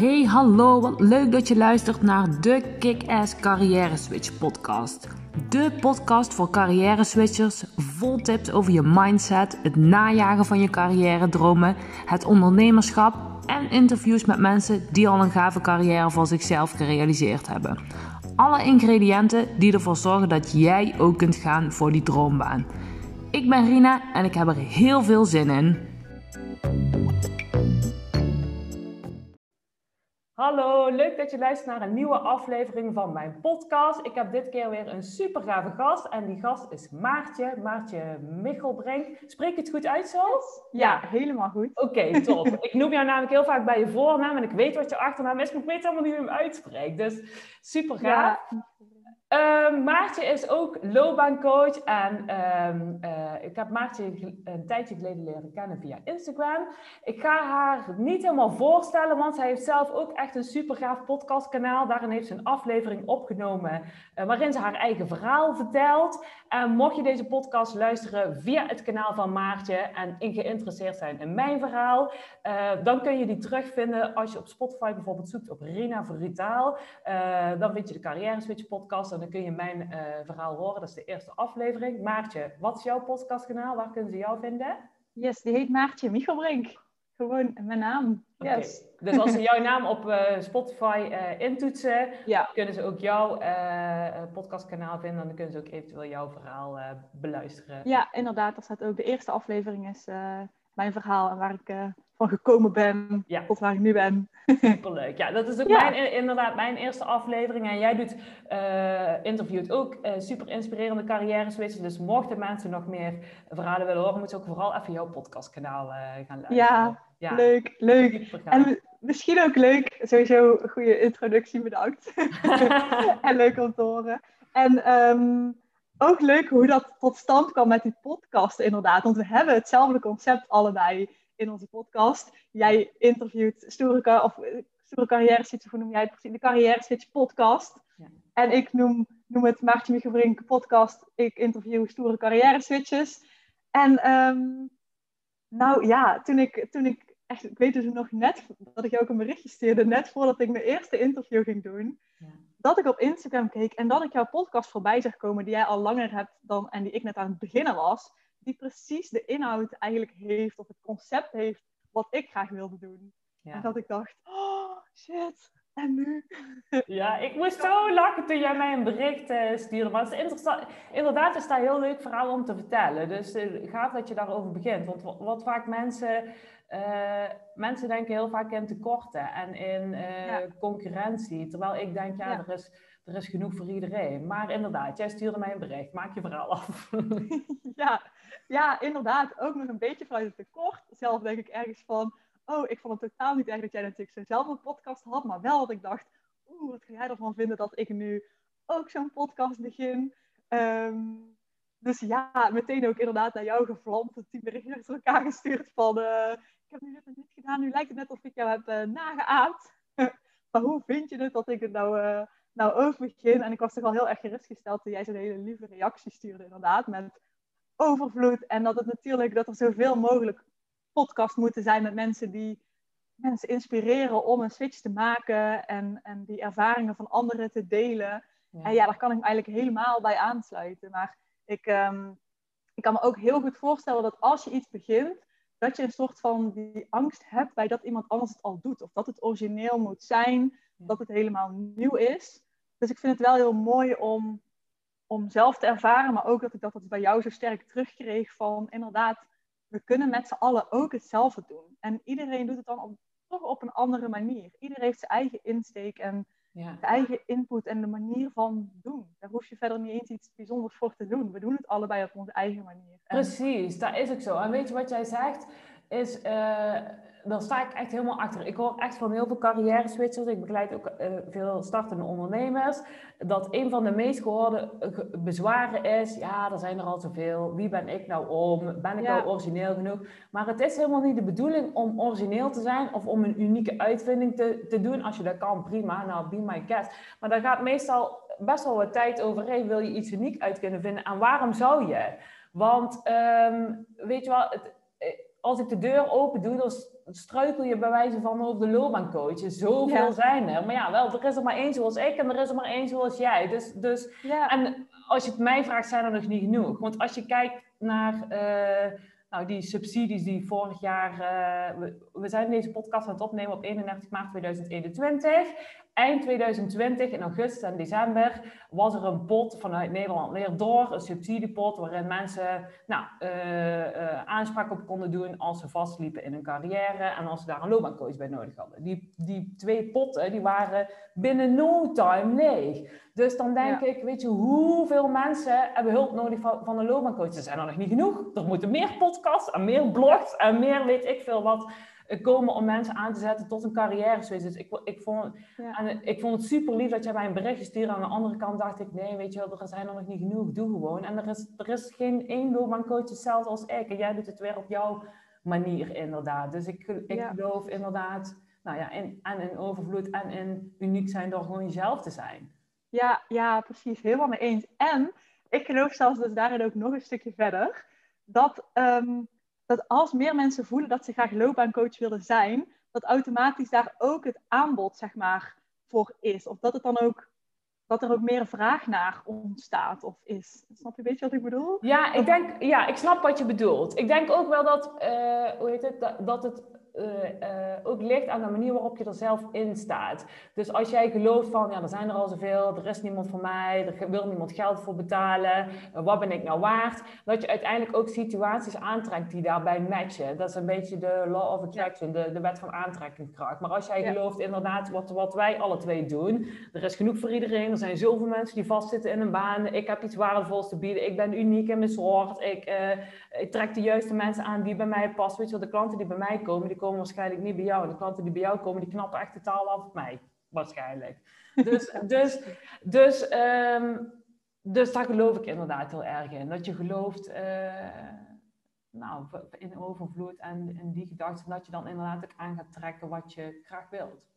Hey, hallo, wat leuk dat je luistert naar de Kick-Ass Carrière Switch podcast. De podcast voor carrière switchers, vol tips over je mindset, het najagen van je carrière dromen, het ondernemerschap en interviews met mensen die al een gave carrière voor zichzelf gerealiseerd hebben. Alle ingrediënten die ervoor zorgen dat jij ook kunt gaan voor die droombaan. Ik ben Rina en ik heb er heel veel zin in. Hallo, leuk dat je luistert naar een nieuwe aflevering van mijn podcast. Ik heb dit keer weer een super gave gast en die gast is Maartje, Maartje Michelbrink. Spreek je het goed uit zo? Ja, helemaal goed. Oké, top. ik noem jou namelijk heel vaak bij je voornaam en ik weet wat je achternaam is, maar ik weet helemaal niet hoe je hem uitspreekt. Dus super gaaf. Ja. Uh, Maartje is ook loopbaancoach en um, uh, ik heb Maartje een tijdje geleden leren kennen via Instagram. Ik ga haar niet helemaal voorstellen, want zij heeft zelf ook echt een super gaaf podcastkanaal. Daarin heeft ze een aflevering opgenomen waarin ze haar eigen verhaal vertelt. En mocht je deze podcast luisteren via het kanaal van Maartje en geïnteresseerd zijn in mijn verhaal, uh, dan kun je die terugvinden als je op Spotify bijvoorbeeld zoekt op Rina Veritaal. dan vind je de Carrière Switch podcast dan kun je mijn verhaal horen. Dat is de eerste aflevering. Maartje, wat is jouw podcastkanaal? Waar kunnen ze jou vinden? Yes, die heet Maartje Michelbrink. Gewoon mijn naam. Yes. Okay. Dus als ze jouw naam op uh, Spotify uh, intoetsen, ja. kunnen ze ook jouw podcastkanaal vinden. En dan kunnen ze ook eventueel jouw verhaal beluisteren. Ja, inderdaad. Dat staat ook. De eerste aflevering is mijn verhaal en waar ik van gekomen ben ja. tot waar ik nu ben. Superleuk. Ja, dat is ook mijn, inderdaad mijn eerste aflevering. En jij doet, uh, interviewt ook uh, super inspirerende carrière switches. Dus mochten mensen nog meer verhalen willen horen, moeten ze ook vooral even jouw podcastkanaal uh, gaan luisteren. Ja, ja. leuk, leuk. En misschien ook leuk, sowieso een goede introductie, bedankt. en leuk om te horen. En um, ook leuk hoe dat tot stand kwam met die podcast inderdaad. Want we hebben hetzelfde concept allebei in onze podcast. Jij interviewt stoere, of, eh, stoere carrière switch, hoe noem jij het precies? De carrière switch podcast. Ja. En ik noem, noem het Maartje Michelbrink podcast. Ik interview stoere carrière switches. En um, nou ja, toen ik, toen ik echt, ik weet dus nog net dat ik jou ook een berichtje stuurde, net voordat ik mijn eerste interview ging doen. Ja. Dat ik op Instagram keek en dat ik jouw podcast voorbij zag komen, die jij al langer hebt dan en die ik net aan het beginnen was die precies de inhoud eigenlijk heeft, of het concept heeft, wat ik graag wilde doen. Ja. En dat ik dacht, oh shit, en nu? Ja, ik moest zo lachen toen jij mij een bericht uh, stuurde. Maar het is interessant. Inderdaad is dat een heel leuk verhaal om te vertellen. Dus uh, gaaf dat je daarover begint. Want wat, wat vaak mensen... Uh, mensen denken heel vaak in tekorten en in ja. concurrentie. Terwijl ik denk, ja, ja. Er, is, er is genoeg voor iedereen. Maar inderdaad, jij stuurde mij een bericht. Maak je verhaal af. ja, ja, inderdaad, ook nog een beetje vanuit het tekort. Zelf denk ik ergens van, oh, ik vond het totaal niet erg dat jij natuurlijk zelf een podcast had, maar wel dat ik dacht, oeh, wat ga jij ervan vinden dat ik nu ook zo'n podcast begin? Um, dus ja, meteen ook inderdaad naar jou gevlamd, die berichten achter elkaar gestuurd van, uh, ik heb nu dit en dit gedaan, nu lijkt het net of ik jou heb uh, nageaamd. maar hoe vind je het dat ik het nou, uh, nou ook begin? En ik was toch wel heel erg gerustgesteld toen jij zo'n hele lieve reactie stuurde inderdaad, met overvloed. En dat het natuurlijk dat er zoveel mogelijk podcasts moeten zijn met mensen die mensen inspireren om een switch te maken en, en die ervaringen van anderen te delen. Ja. En ja, daar kan ik me eigenlijk helemaal bij aansluiten. Maar ik, um, ik kan me ook heel goed voorstellen dat als je iets begint, dat je een soort van die angst hebt bij dat iemand anders het al doet. Of dat het origineel moet zijn, dat het helemaal nieuw is. Dus ik vind het wel heel mooi om om zelf te ervaren, maar ook dat ik dat, dat bij jou zo sterk terugkreeg van inderdaad, we kunnen met z'n allen ook hetzelfde doen. En iedereen doet het dan op, toch op een andere manier. Iedereen heeft zijn eigen insteek en ja. zijn eigen input en de manier van doen. Daar hoef je verder niet eens iets bijzonders voor te doen. We doen het allebei op onze eigen manier. Precies, dat is ook zo. En weet je wat jij zegt? Is, uh, daar sta ik echt helemaal achter. Ik hoor echt van heel veel carrière switchers. Ik begeleid ook uh, veel startende ondernemers. Dat een van de meest gehoorde bezwaren is: ja, er zijn er al zoveel. Wie ben ik nou om? Ben ik ja. al origineel genoeg? Maar het is helemaal niet de bedoeling om origineel te zijn of om een unieke uitvinding te, te doen. Als je dat kan, prima. Nou, be my guest. Maar daar gaat meestal best wel wat tijd overheen. Wil je iets uniek uit kunnen vinden? En waarom zou je? Want um, weet je wel, het, als ik de deur open doe, dan struikel je bij wijze van over de loopbaancoaches. Zoveel zijn er. Maar ja, wel, er is er maar één zoals ik en er is er maar één zoals jij. Dus, dus, En als je het mij vraagt, zijn er nog niet genoeg. Want als je kijkt naar uh, nou, die subsidies die vorig jaar... Uh, we, we, zijn deze podcast aan het opnemen op 31 maart 2021 eind 2020, in augustus en december, was er een pot vanuit Nederland Leer Door, een subsidiepot, waarin mensen nou, uh, uh, aanspraak op konden doen als ze vastliepen in hun carrière en als ze daar een loopbaancoach bij nodig hadden. Die, die twee potten die waren binnen no time leeg. Dus dan denk ik, weet je, hoeveel mensen hebben hulp nodig van, van een loopbaancoach? Er zijn er nog niet genoeg. Er moeten meer podcasts en meer blogs en meer weet ik veel wat komen om mensen aan te zetten tot een carrière. Dus ik, ik, vond, en ik vond het super lief dat jij mij een berichtje stuurde. Aan de andere kant dacht ik, nee, weet je wel, er zijn er nog niet genoeg. Doe gewoon. En er is, er is geen één loopbaancoach hetzelfde als ik. En jij doet het weer op jouw manier inderdaad. Dus ik, ik geloof inderdaad, nou ja, in, en in overvloed en in uniek zijn door gewoon jezelf te zijn. Ja, ja, precies. Helemaal mee eens. En ik geloof zelfs dus daarin ook nog een stukje verder. Dat ehm, dat als meer mensen voelen dat ze graag loopbaancoach willen zijn, dat automatisch daar ook het aanbod, zeg maar, voor is. Of dat het dan ook dat er ook meer vraag naar ontstaat of is. Snap je een beetje wat ik bedoel? Ja, ik denk, ja, ik snap wat je bedoelt. Ik denk ook wel dat, uh, hoe heet het, dat het uh, ook ligt aan de manier waarop je er zelf in staat. Dus als jij gelooft van, ja, er zijn er al zoveel, er is niemand voor mij, er wil niemand geld voor betalen, uh, wat ben ik nou waard? Dat je uiteindelijk ook situaties aantrekt die daarbij matchen. Dat is een beetje de law of attraction, de, de wet van aantrekkingskracht. Maar als jij gelooft inderdaad wat, wat wij alle twee doen, er is genoeg voor iedereen, er zijn zoveel mensen die vastzitten in een baan, ik heb iets waardevols te bieden, ik ben uniek in mijn soort, ik, ik trek de juiste mensen aan die bij mij passen. Weet je wel, de klanten die bij mij komen, die komen waarschijnlijk niet bij jou. En de klanten die bij jou komen, die knappen echt totaal af op mij. Waarschijnlijk. Dus, dus, dus, um, dus daar geloof ik inderdaad heel erg in. Dat je gelooft uh, nou, in overvloed en in die gedachten. Dat je dan inderdaad ook aan gaat trekken wat je graag wilt.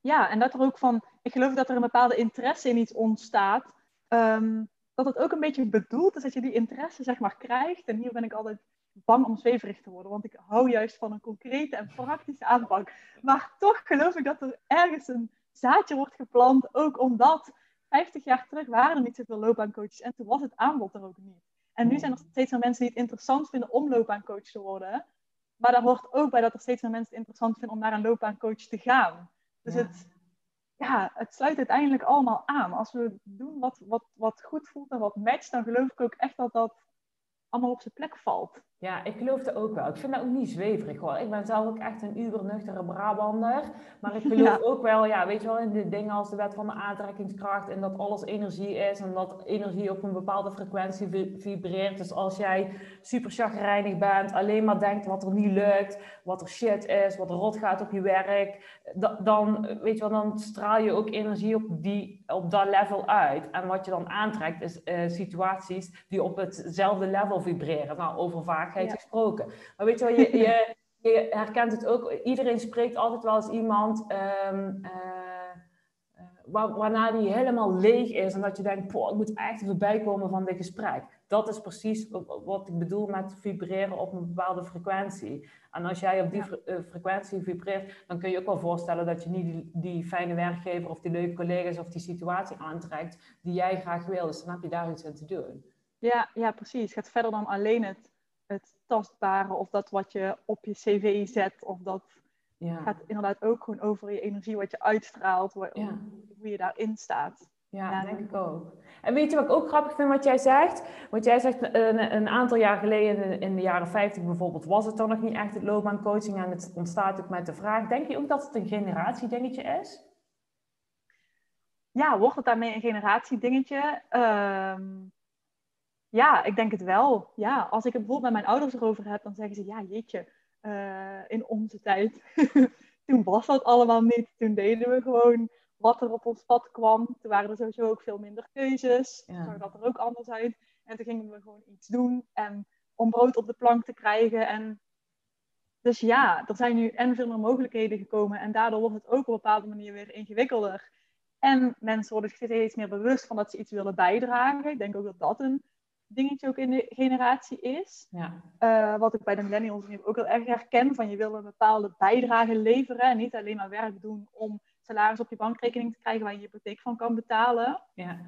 Ja, en dat er ook van, ik geloof dat er een bepaalde interesse in iets ontstaat. Um, dat het ook een beetje bedoeld is dat je die interesse zeg maar krijgt. En hier ben ik altijd bang om zweverig te worden, want ik hou juist van een concrete en praktische aanpak. Maar toch geloof ik dat er ergens een zaadje wordt geplant, ook omdat 50 jaar terug waren er niet zoveel loopbaancoaches en toen was het aanbod er ook niet. En nu zijn er steeds meer mensen die het interessant vinden om loopbaancoach te worden. Maar daar hoort ook bij dat er steeds meer mensen het interessant vinden om naar een loopbaancoach te gaan. Dus Het, ja, het sluit uiteindelijk allemaal aan. Als we doen wat, wat, wat goed voelt en wat matcht, dan geloof ik ook echt dat dat allemaal op zijn plek valt. Ja, ik geloof dat ook wel. Ik vind dat ook niet zweverig hoor. Ik ben zelf ook echt een ubernuchtere Brabander. Maar ik geloof ook wel, ja, weet je wel, in de dingen als de wet van de aantrekkingskracht. En dat alles energie is. En dat energie op een bepaalde frequentie vibreert. Dus als jij super chagrijnig bent, alleen maar denkt wat er niet lukt, wat er shit is, wat er rot gaat op je werk. Dan, weet je wel, dan straal je ook energie op, die, op dat level uit. En wat je dan aantrekt is uh, situaties die op hetzelfde level vibreren. Nou, over vaak gesproken. Maar weet je wel, je, je, je, herkent het ook. Iedereen spreekt altijd wel eens iemand um, uh, waarna die helemaal leeg is. En dat je denkt, ik moet echt even bijkomen van dit gesprek. Dat is precies wat ik bedoel met vibreren op een bepaalde frequentie. En als jij op die eh, frequentie vibreert, dan kun je ook wel voorstellen dat je niet die, die, fijne werkgever of die leuke collega's of die situatie aantrekt die jij graag wil. Dus dan heb je daar iets aan te doen. Ja, ja precies. Het gaat verder dan alleen het tastbare of dat wat je op je cv zet. Of dat ja. gaat inderdaad ook gewoon over je energie, wat je uitstraalt, hoe, hoe je daarin staat. Ja, denk ik ook. En weet je wat ik ook grappig vind wat jij zegt? Want jij zegt een, een aantal jaar geleden, in de, jaren 50 bijvoorbeeld, was het dan nog niet echt het loopbaancoaching en het ontstaat ook met de vraag. Denk je ook dat het een generatiedingetje is? Ja, wordt het daarmee een generatiedingetje? Um, ja, ik denk het wel. Ja, als ik het bijvoorbeeld met mijn ouders erover heb, dan zeggen ze, ja, jeetje, uh, in onze tijd, toen was dat allemaal niet. Toen deden we gewoon wat er op ons pad kwam. Toen waren er sowieso ook veel minder keuzes. Toen zag dat er ook anders uit. En toen gingen we gewoon iets doen en om brood op de plank te krijgen. En dus ja, er zijn nu en veel meer mogelijkheden gekomen. En daardoor wordt het ook op een bepaalde manier weer ingewikkelder. En mensen worden steeds meer bewust van dat ze iets willen bijdragen. Ik denk ook dat dat een dingetje ook in de generatie is. Ja. Uh, wat ik bij de millennials ook heel erg herken. Van je wil een bepaalde bijdrage leveren. En niet alleen maar werk doen om salaris op je bankrekening te krijgen waar je je hypotheek van kan betalen. Ja.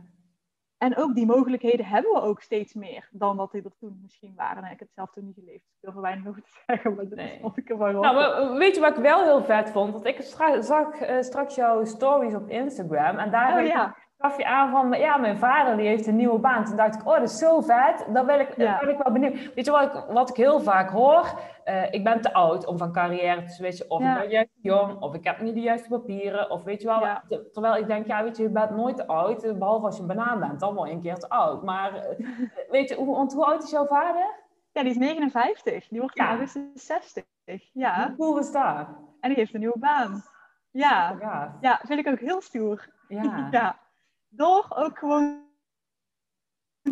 En ook die mogelijkheden hebben we ook steeds meer dan dat die er toen misschien waren. En ik heb het zelf toen niet geleefd. Dus ik wil er weinig over te zeggen, maar dat nee. ik er wel Nou, weet je wat ik wel heel vet vond? Want ik zag uh, straks jouw stories op Instagram. En daar oh, ja gaf je aan van, ja, mijn vader die heeft een nieuwe baan. Toen dacht ik, oh, dat is zo vet. Dan ben ik, ja. ben ik wel benieuwd. Weet je wat ik, wat ik heel vaak hoor? Uh, ik ben te oud om van carrière te switchen. Of ik ben juist jong. Of ik heb niet de juiste papieren. Of weet je wel. Terwijl ik denk, ja, weet je, je bent nooit te oud. Behalve als je een banaan bent. Dan word je een keer te oud. Maar uh, weet je, hoe, hoe oud is jouw vader? Ja, die is 59. Die wordt in augustus 60. Ja. Hoe cool is dat? En die heeft een nieuwe baan. Ja. Ja, vind ik ook heel stoer. Ja. door ook gewoon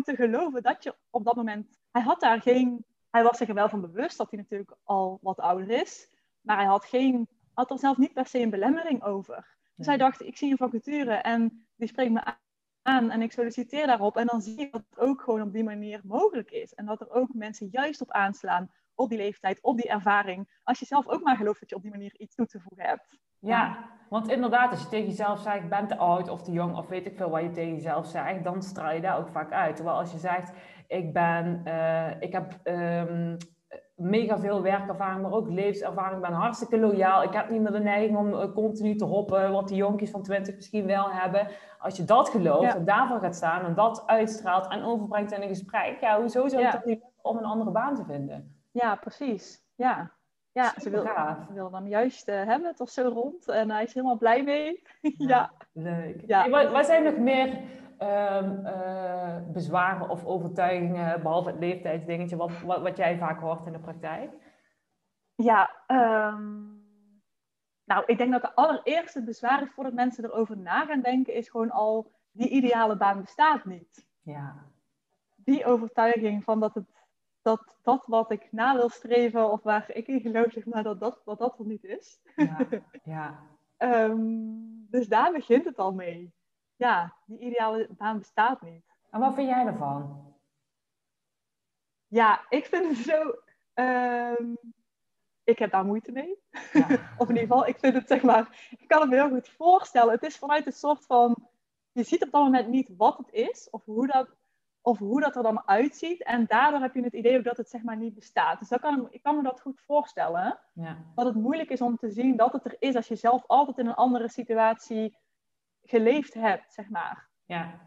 te geloven dat je op dat moment. Hij had daar geen. Hij was zich er wel van bewust dat hij natuurlijk al wat ouder is. Maar hij had, geen, had er zelf niet per se een belemmering over. Dus hij dacht: ik zie een vacature en die spreekt me aan en ik solliciteer daarop. En dan zie je dat het ook gewoon op die manier mogelijk is. En dat er ook mensen juist op aanslaan, op die leeftijd, op die ervaring. Als je zelf ook maar gelooft dat je op die manier iets toe te voegen hebt. Ja, want inderdaad, als je tegen jezelf zegt, ik ben te oud of te jong of weet ik veel wat je tegen jezelf zegt, dan straal je daar ook vaak uit. Terwijl als je zegt, ik ben, uh, ik heb um, mega veel werkervaring, maar ook levenservaring, ik ben hartstikke loyaal, ik heb niet meer de neiging om uh, continu te hoppen, wat die jonkies van 20 misschien wel hebben. Als je dat gelooft en daarvoor gaat staan en dat uitstraalt en overbrengt in een gesprek, ja, hoezo zou ja. niet om een andere baan te vinden? Ja, precies. Ja, ja, ze wil, ze wil hem juist uh, hebben, toch zo rond. En hij is helemaal blij mee. ja, Leuk. Ja. wat, zijn nog meer um, uh, bezwaren of overtuigingen, behalve het leeftijdsdingetje, wat, wat, wat, jij vaak hoort in de praktijk? Ja, um, nou, ik denk dat de allereerste bezwaar is voordat mensen erover na gaan denken, is gewoon al, die ideale baan bestaat niet. Ja. Die overtuiging van dat het dat dat wat ik na wil streven of waar ik in geloof, zeg maar, dat dat, dat, dat er niet is. Ja, ja. um, dus daar begint het al mee. Ja, die ideale baan bestaat niet. En wat vind jij ervan? Ja, ik vind het zo. Um, ik heb daar moeite mee. Ja. of in ieder geval, ik vind het zeg maar. Ik kan het me heel goed voorstellen. Het is vanuit een soort van. Je ziet op dat moment niet wat het is of hoe dat of hoe dat er dan uitziet. En daardoor heb je het idee ook dat het zeg maar niet bestaat. Dus dat kan, ik kan me dat goed voorstellen. Ja. Dat het moeilijk is om te zien dat het er is als je zelf altijd in een andere situatie geleefd hebt, zeg maar. Ja.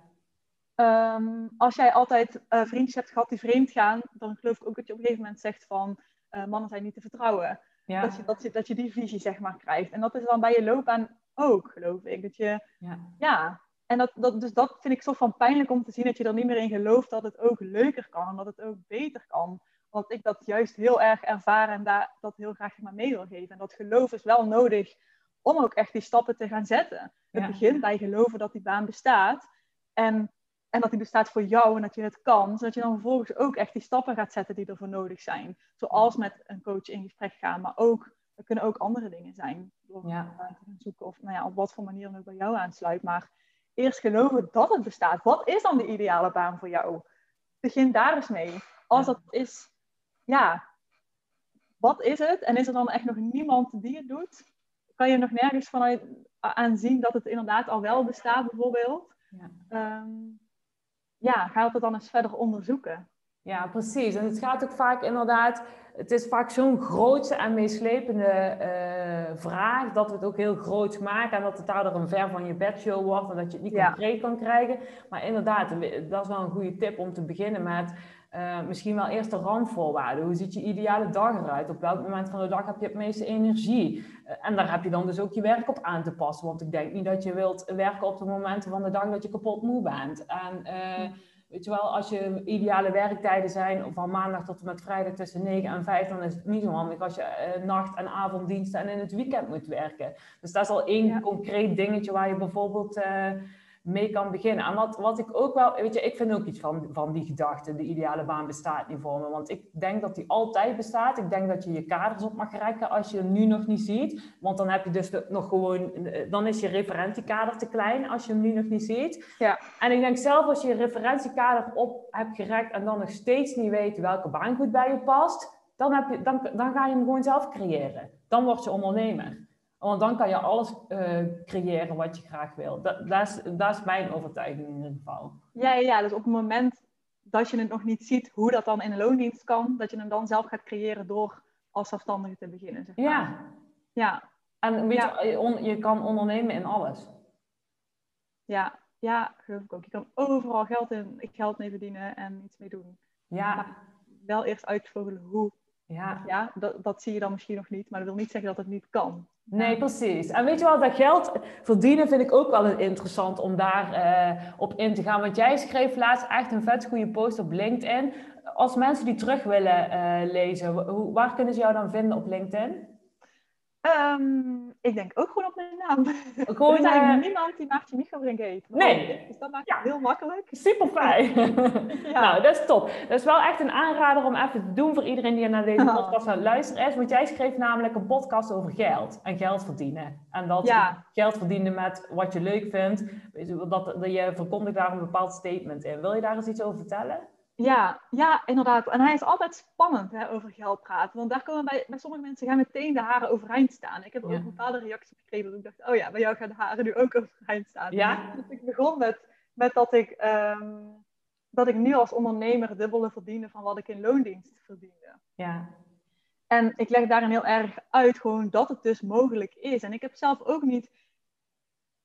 Ehm, als jij altijd uh, vriendjes hebt gehad die vreemd gaan, dan geloof ik ook dat je op een gegeven moment zegt van uh, mannen zijn niet te vertrouwen. Ja. Dat, je, dat, je, dat je die visie zeg maar krijgt. En dat is dan bij je loopbaan ook, geloof ik. Dat je, ja, ja en dat, dat, dus dat vind ik zo van pijnlijk om te zien dat je er niet meer in gelooft dat het ook leuker kan en dat het ook beter kan. Want ik dat juist heel erg ervaar en daar, dat heel graag maar mee wil geven. En dat geloof is wel nodig om ook echt die stappen te gaan zetten. Het begint bij geloven dat die baan bestaat. En, en dat die bestaat voor jou en dat je het kan. Zodat je dan vervolgens ook echt die stappen gaat zetten die ervoor nodig zijn. Zoals met een coach in gesprek gaan, maar ook, er kunnen ook andere dingen zijn. Door ja. te gaan zoeken of nou ja, op wat voor manier dan ook bij jou aansluit. Maar eerst geloven dat het bestaat. Wat is dan de ideale baan voor jou? Begin daar eens mee. Als dat is, ja, wat is het? En is er dan echt nog niemand die het doet? Kan je nog nergens vanuit aan zien dat het inderdaad al wel bestaat, bijvoorbeeld? Ja, um, ja ga het dan eens verder onderzoeken. Ja, precies. En het gaat ook vaak inderdaad, het is vaak zo'n grootse en meeslepende uh, vraag dat we het ook heel groot maken en dat het daardoor een ver van je bedshow wordt en dat je het niet concreet kan krijgen. Maar inderdaad, dat is wel een goede tip om te beginnen met uh, misschien wel eerst de randvoorwaarden. Hoe ziet je ideale dag eruit? Op welk moment van de dag heb je het meeste energie? Uh, en daar heb je dan dus ook je werk op aan te passen. Want ik denk niet dat je wilt werken op de momenten van de dag dat je kapot moe bent. En Weet je wel, als je ideale werktijden zijn van maandag tot en met vrijdag tussen 9 en 5, dan is het niet zo handig als je uh, nacht- en avonddiensten en in het weekend moet werken. Dus dat is al één concreet dingetje waar je bijvoorbeeld uh, mee kan beginnen. En wat, wat ik ook wel, weet je, ik vind ook iets van, van die gedachte, de ideale baan bestaat niet voor me. Want ik denk dat die altijd bestaat. Ik denk dat je je kaders op mag rekken als je hem nu nog niet ziet. Want dan heb je dus nog gewoon, dan is je referentiekader te klein als je hem nu nog niet ziet. Ja. En ik denk zelf als je je referentiekader op hebt gerekt en dan nog steeds niet weet welke baan goed bij je past, dan, heb je, dan, dan ga je hem gewoon zelf creëren. Dan word je ondernemer. Want dan kan je alles uh, creëren wat je graag wil. Dat, dat, is, dat is mijn overtuiging in ieder geval. Ja, ja, dus op het moment dat je het nog niet ziet hoe dat dan in een loondienst kan, dat je hem dan zelf gaat creëren door als zelfstandige te beginnen. Zeg maar. Ja. ja. En weet Je, je kan ondernemen in alles. Ja, ja, geloof ik ook. Je kan overal geld, in, geld mee verdienen en iets mee doen. Ja. Maar wel eerst uitvogelen hoe. Ja, ja dat, dat zie je dan misschien nog niet, maar dat wil niet zeggen dat het niet kan. Nee, precies. En weet je wel, dat geld verdienen vind ik ook wel interessant om daar uh, op in te gaan. Want jij schreef laatst echt een vet goede post op LinkedIn. Als mensen die terug willen uh, lezen, waar kunnen ze jou dan vinden op LinkedIn? Um, ik denk ook gewoon op mijn naam. Gewoon, er is eigenlijk uh, niemand die Maartje Michelbrink heet. Nee. Dus dat maakt het heel makkelijk. Super fijn. ja. Nou, dat is top. Dat is wel echt een aanrader om even te doen voor iedereen die naar deze podcast aan het luisteren is. Want jij schreef namelijk een podcast over geld en geld verdienen. En dat ja. geld verdienen met wat je leuk vindt. Dat, dat je verkondigt daar een bepaald statement in. Wil je daar eens iets over vertellen? Ja, ja, inderdaad. En hij is altijd spannend hè, over geld praten. Want daar komen bij, bij sommige mensen gaan meteen de haren overeind staan. Ik heb ook een bepaalde reacties gekregen dat ik dacht, oh ja, bij jou gaan de haren nu ook overeind staan. Ja. Dus ik begon met, met dat, ik, ehm, dat ik nu als ondernemer dubbele verdiende van wat ik in loondienst verdiende. Ja. En ik leg daarin heel erg uit gewoon dat het dus mogelijk is. En ik heb zelf ook niet...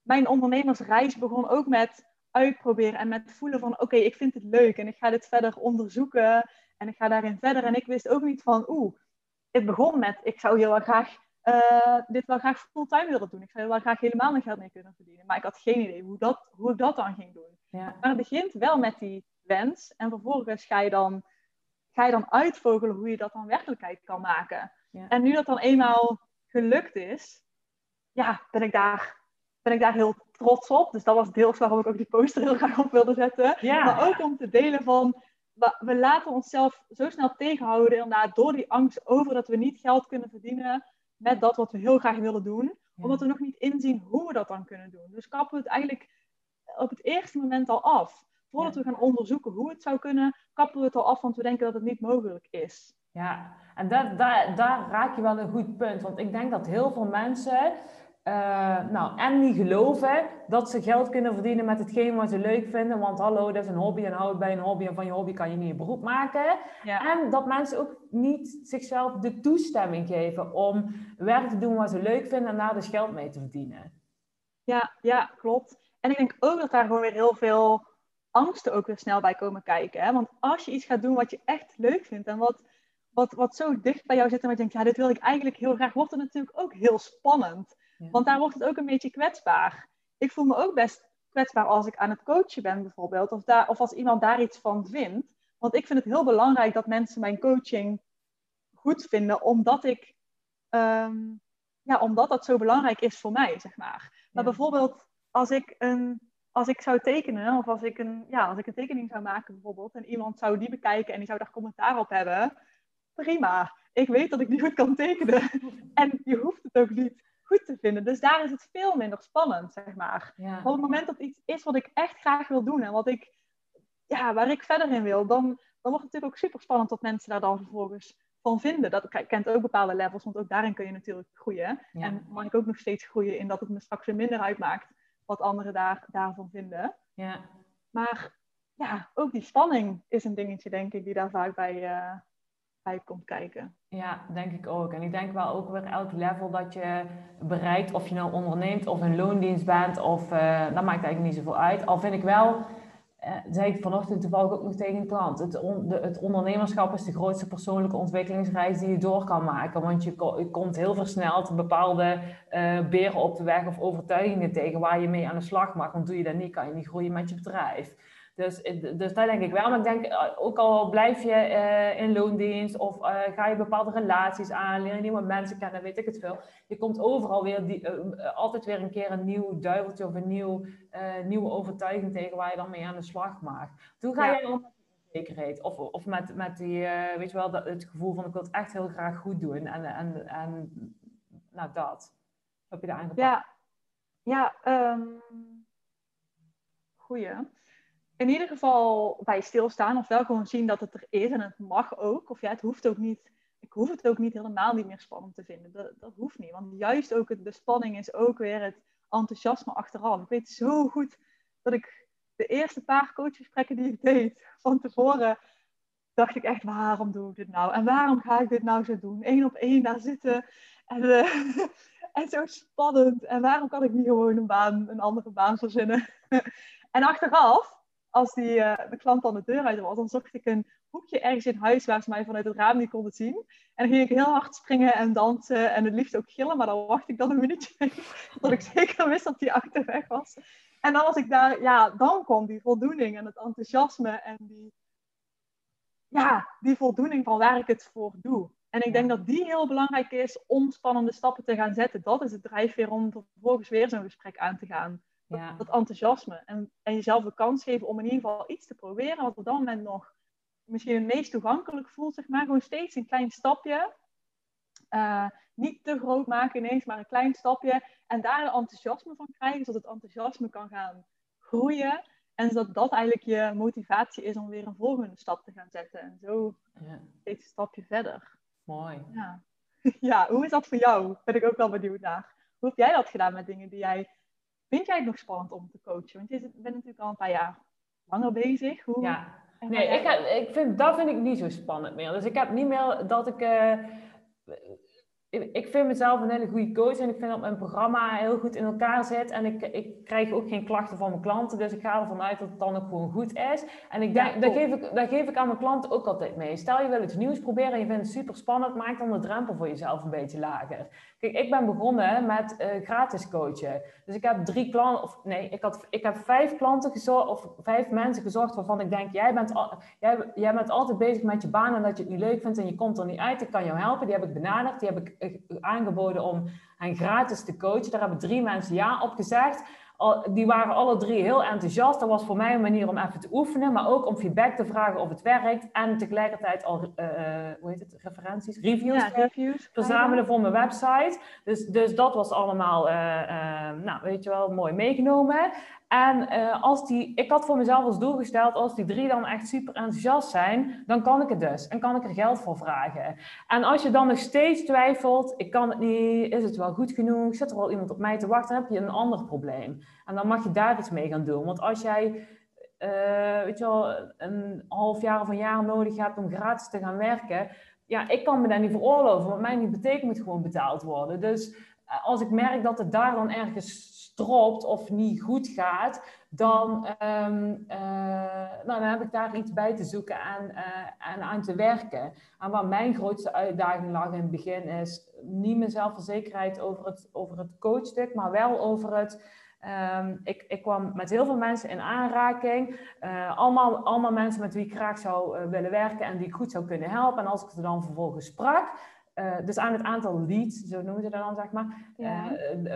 Mijn ondernemersreis begon ook met uitproberen en met voelen van oké, ik vind het leuk en ik ga dit verder onderzoeken en ik ga daarin verder. En ik wist ook niet van oeh, het begon met ik zou heel wel graag uh, dit wel graag fulltime willen doen. Ik zou wel graag helemaal mijn geld mee kunnen verdienen. Maar ik had geen idee hoe, dat, hoe ik dat dan ging doen. Ja. Maar het begint wel met die wens en vervolgens ga je dan, ga je dan uitvogelen hoe je dat dan werkelijkheid kan maken. Ja. En nu dat dan eenmaal gelukt is, ja, ben ik daar ben ik daar heel trots op. Dus dat was deels waarom ik ook die poster heel graag op wilde zetten. Maar ook om te delen van, we laten onszelf zo snel tegenhouden inderdaad door die angst over dat we niet geld kunnen verdienen met dat wat we heel graag willen doen. Omdat we nog niet inzien hoe we dat dan kunnen doen. Dus kappen we het eigenlijk op het eerste moment al af. Voordat we gaan onderzoeken hoe het zou kunnen, kappen we het al af, want we denken dat het niet mogelijk is. Ja, en dat, daar, daar raak je wel een goed punt. Want ik denk dat heel veel mensen uh, nou, en niet geloven dat ze geld kunnen verdienen met hetgeen wat ze leuk vinden. Want hallo, dat is een hobby en houd bij een hobby. En van je hobby kan je niet een beroep maken. En dat mensen ook niet zichzelf de toestemming geven om werk te doen wat ze leuk vinden en daar dus geld mee te verdienen. Ja, ja, klopt. En ik denk ook dat daar gewoon weer heel veel angsten ook weer snel bij komen kijken. Hè? Want als je iets gaat doen wat je echt leuk vindt en wat, wat, wat zo dicht bij jou zit en wat je denkt, ja, dit wil ik eigenlijk heel graag, wordt het natuurlijk ook heel spannend. Want daar wordt het ook een beetje kwetsbaar. Ik voel me ook best kwetsbaar als ik aan het coachen ben bijvoorbeeld. Of, daar, of als iemand daar iets van vindt. Want ik vind het heel belangrijk dat mensen mijn coaching goed vinden. Omdat ik... Ehm, ja, omdat dat zo belangrijk is voor mij, zeg maar. Maar bijvoorbeeld als ik een als ik zou tekenen, of als ik, een, ja, als ik een tekening zou maken bijvoorbeeld, en iemand zou die bekijken en die zou daar commentaar op hebben, prima. Ik weet dat ik niet goed kan tekenen. En je hoeft het ook niet goed te vinden. Dus daar is het veel minder spannend, zeg maar. Ja. op het moment dat iets is wat ik echt graag wil doen en wat ik, ja, waar ik verder in wil, dan, dan wordt het natuurlijk ook super spannend wat mensen daar dan vervolgens van vinden. Dat kent ook bepaalde levels, want ook daarin kun je natuurlijk groeien. En mag ik ook nog steeds groeien in dat het me straks weer minder uitmaakt wat anderen daar, daarvan vinden. Ja. Maar ja, ook die spanning is een dingetje, denk ik, die daar vaak bij, uh, komt kijken. Ja, denk ik ook. En ik denk wel ook weer elk level dat je bereikt, of je nou onderneemt of een loondienst bent, of uh, dat maakt eigenlijk niet zoveel uit. Al vind ik wel, uh, zei ik vanochtend toevallig ook nog tegen een klant, het, de, het ondernemerschap is de grootste persoonlijke ontwikkelingsreis die je door kan maken. Want je, je komt heel versneld bepaalde uh, beren op de weg of overtuigingen tegen waar je mee aan de slag mag. Want doe je dat niet, kan je niet groeien met je bedrijf. Dus, dus daar denk ik wel. Maar ik denk, ook al blijf je in loondienst of ga je bepaalde relaties aan, leer je nieuwe mensen kennen, weet ik het veel. Je komt overal weer, die, altijd weer een keer een nieuw duiveltje of een nieuw, nieuwe overtuiging tegen waar je dan mee aan de slag mag. Hoe ga je om zekerheid. Of, of met, met die, weet je wel, dat, het gevoel van ik wil het echt heel graag goed doen. En, en, en nou, dat. Heb je daar aangepakt? Ja, ja um, goeie. In ieder geval bij stilstaan of wel gewoon zien dat het er is en het mag ook. Of ja, het hoeft ook niet. Ik hoef het ook niet helemaal niet meer spannend te vinden. Dat, dat hoeft niet. Want juist ook de spanning is ook weer het enthousiasme achteraf. Ik weet zo goed dat ik de eerste paar coachgesprekken die ik deed van tevoren, dacht ik echt, waarom doe ik dit nou? En waarom ga ik dit nou zo doen? Eén op één daar zitten. En, uh, en zo spannend. En waarom kan ik niet gewoon een baan, een andere baan verzinnen? en achteraf, als die, uh, de klant dan de deur uit was, dan zocht ik een hoekje ergens in huis waar ze mij vanuit het raam niet konden zien. En dan ging ik heel hard springen en dansen en het liefst ook gillen, maar dan wacht ik dan een minuutje, tot ik zeker wist dat die achterweg was. En dan was ik daar, ja, dan kwam die voldoening en het enthousiasme en die, ja, die voldoening van waar ik het voor doe. En ik denk dat die heel belangrijk is om spannende stappen te gaan zetten. Dat is het drijfveer om vervolgens weer zo'n gesprek aan te gaan. Ja. Dat, enthousiasme. En, en jezelf de kans geven om in ieder geval iets te proberen. Wat op dat moment nog misschien het meest toegankelijk voelt. Zeg maar. Gewoon steeds een klein stapje. Uh, niet te groot maken ineens, maar een klein stapje. En daar een enthousiasme van krijgen, zodat het enthousiasme kan gaan groeien. En zodat dat eigenlijk je motivatie is om weer een volgende stap te gaan zetten. En zo ja. steeds een stapje verder. Mooi. Ja. ja, hoe is dat voor jou? Ben ik ook wel benieuwd naar. Hoe heb jij dat gedaan met dingen die jij... Vind jij het nog spannend om te coachen? Want je bent natuurlijk al een paar jaar langer bezig. Hoe... Ja. Nee, ik, ik vind, dat vind ik niet zo spannend meer. Dus ik heb niet meer dat ik... Uh, ik vind mezelf een hele goede coach en ik vind dat mijn programma heel goed in elkaar zit. En ik, ik krijg ook geen klachten van mijn klanten, dus ik ga ervan uit dat het dan ook gewoon goed is. En ik denk, dat, geef ik, dat geef ik aan mijn klanten ook altijd mee. Stel je wil iets nieuws proberen en je vindt het super spannend, maak dan de drempel voor jezelf een beetje lager. Kijk, ik ben begonnen met uh, gratis coachen. Dus ik heb drie klanten, of nee, ik, had, ik heb vijf klanten gezocht, of vijf mensen gezocht waarvan ik denk, jij bent, al, jij, jij bent altijd bezig met je baan en dat je het niet leuk vindt en je komt er niet uit. Ik kan jou helpen. Die heb ik benaderd, die heb ik eh, aangeboden om hen gratis te coachen. Daar hebben drie mensen ja op gezegd die waren alle drie heel enthousiast. Dat was voor mij een manier om even te oefenen, maar ook om feedback te vragen of het werkt. En tegelijkertijd al, uh, hoe heet het, referenties, reviews, ja, reviews verzamelen voor mijn website. Dus, dus dat was allemaal, uh, nou weet je wel, mooi meegenomen. En uh, als die, ik had voor mezelf als doel gesteld, als die drie dan echt super enthousiast zijn, dan kan ik het dus. En kan ik er geld voor vragen. En als je dan nog steeds twijfelt, ik kan het niet, is het wel goed genoeg, zit er wel iemand op mij te wachten, dan heb je een ander probleem. En dan mag je daar iets mee gaan doen. Want als jij, uh, weet je wel, een half jaar of een jaar nodig hebt om gratis te gaan werken, ja, ik kan me daar niet veroorloven, want mijn hypotheek moet gewoon betaald worden. Dus eh, als ik merk dat het daar dan ergens stropt of niet goed gaat, dan, um, nou, dan heb ik daar iets bij te zoeken en, en aan te werken. En wat mijn grootste uitdaging lag in het begin is niet mijn zelfverzekerheid over het, over het coachstuk, maar wel over het. Um, ik, ik, kwam met heel veel mensen in aanraking. Allemaal, allemaal mensen met wie ik graag zou willen werken en die ik goed zou kunnen helpen. En als ik ze dan vervolgens sprak, uh, dus aan het aantal leads, zo noemen ze dat dan, zeg maar. Uh,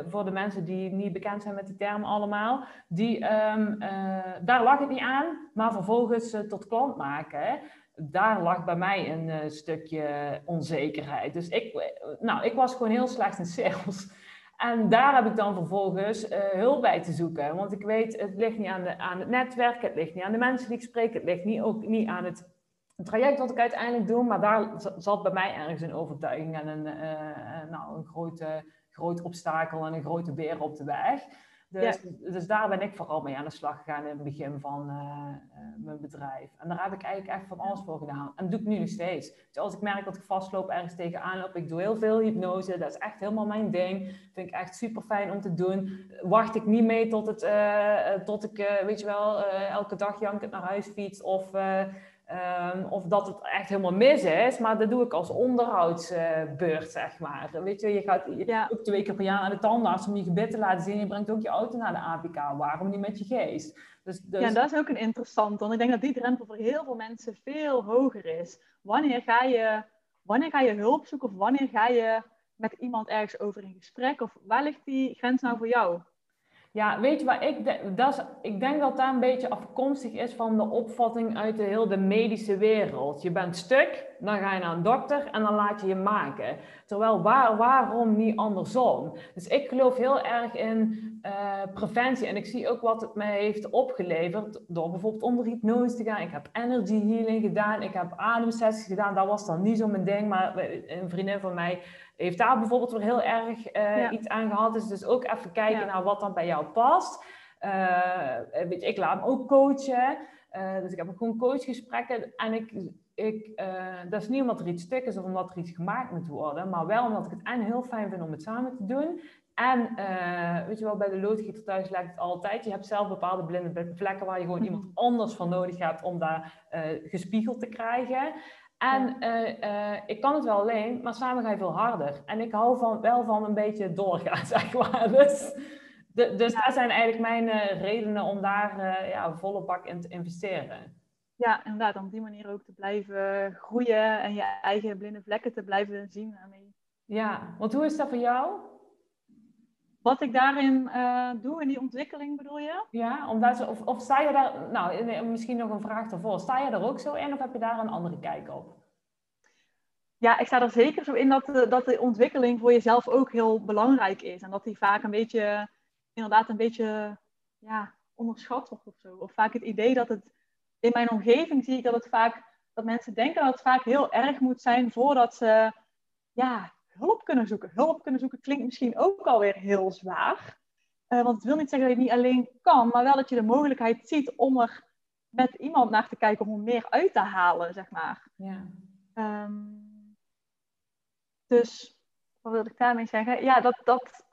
voor de mensen die niet bekend zijn met die term allemaal. Die, um, uh, daar lag het niet aan, maar vervolgens tot klant maken. Daar lag bij mij een stukje onzekerheid. Dus ik, nou, ik was gewoon heel slecht in sales. En daar heb ik dan vervolgens hulp bij te zoeken. Want ik weet, het ligt niet aan, de, aan het netwerk, het ligt niet aan de mensen die ik spreek, het ligt niet, ook niet aan het een traject wat ik uiteindelijk doe, maar daar zat bij mij ergens een overtuiging en een, uh, nou, een grote, groot obstakel en een grote beer op de weg. Dus, dus daar ben ik vooral mee aan de slag gegaan in het begin van uh, mijn bedrijf. En daar heb ik eigenlijk echt van alles voor gedaan. En dat doe ik nu nog steeds. Dus als ik merk dat ik vastloop, ergens tegenaan loop, ik doe heel veel hypnose. Dat is echt helemaal mijn ding. Vind ik echt super fijn om te doen. Wacht ik niet mee tot, het, uh, tot ik, weet je wel, elke dag jankend naar huis fiets. Of Ehm, of dat het echt helemaal mis is, maar dat doe ik als onderhoudsbeurt, zeg maar. Weet je, je gaat ja. ook twee keer per jaar naar de tandarts om je gebit te laten zien. Je brengt ook je auto naar de APK. Waarom niet met je geest? Dus, dus... Ja, dat is ook een interessant. Want ik denk dat die drempel voor heel veel mensen veel hoger is. Wanneer ga je, wanneer ga je hulp zoeken of wanneer ga je met iemand ergens over in gesprek? Of waar ligt die grens nou voor jou? Ja, weet je waar ik denk? Dat is, ik denk dat dat een beetje afkomstig is van de opvatting uit de hele medische wereld. Je bent stuk, dan ga je naar een dokter en dan laat je je maken. Terwijl waar, waarom niet andersom? Dus ik geloof heel erg in uh, preventie. En ik zie ook wat het mij heeft opgeleverd door bijvoorbeeld onder hypnose te gaan. Ik heb energy healing gedaan, ik heb ademsessies gedaan. Dat was dan niet zo mijn ding, maar een vriendin van mij heeft daar bijvoorbeeld weer heel erg uh, iets aan gehad. Dus, dus ook even kijken naar wat dan bij jou past. Uh, weet je, ik laat hem ook coachen. Uh, dus ik heb ook gewoon coachgesprekken. En ik, ik, dat is niet omdat er iets stuk is of omdat er iets gemaakt moet worden. Maar wel omdat ik het en heel fijn vind om het samen te doen. En weet je wel, bij de loodgieter thuis lijkt het altijd. Je hebt zelf bepaalde blinde vlekken waar je gewoon iemand mhm. anders voor nodig hebt om daar gespiegeld te krijgen. En uh, uh, ik kan het wel alleen, maar samen ga je veel harder. En ik hou van, wel van een beetje doorgaan, zeg maar. Dus, de, dus dat zijn eigenlijk mijn uh, redenen om daar ja, volle bak in te investeren. Ja, inderdaad. Om op die manier ook te blijven groeien en je eigen blinde vlekken te blijven zien. Daarmee. Ja, want hoe is dat voor jou? Wat ik daarin doe, in die ontwikkeling bedoel je? Ja, omdat, of, of sta je daar, nou misschien nog een vraag ervoor. Sta je er ook zo in of heb je daar een andere kijk op? Ja, ik sta er zeker zo in dat de, dat de ontwikkeling voor jezelf ook heel belangrijk is. En dat die vaak een beetje, inderdaad een beetje ja, onderschat wordt of zo. Of vaak het idee dat het, in mijn omgeving zie ik dat het vaak, dat mensen denken dat het vaak heel erg moet zijn voordat ze, ja, hulp kunnen zoeken. Hulp kunnen zoeken klinkt misschien ook alweer heel zwaar. Uh, want het wil niet zeggen dat je het niet alleen kan, maar wel dat je de mogelijkheid ziet om er met iemand naar te kijken om er meer uit te halen, zeg maar. Ja. Um, dus wat wil ik daarmee zeggen? Ja, dat, dat,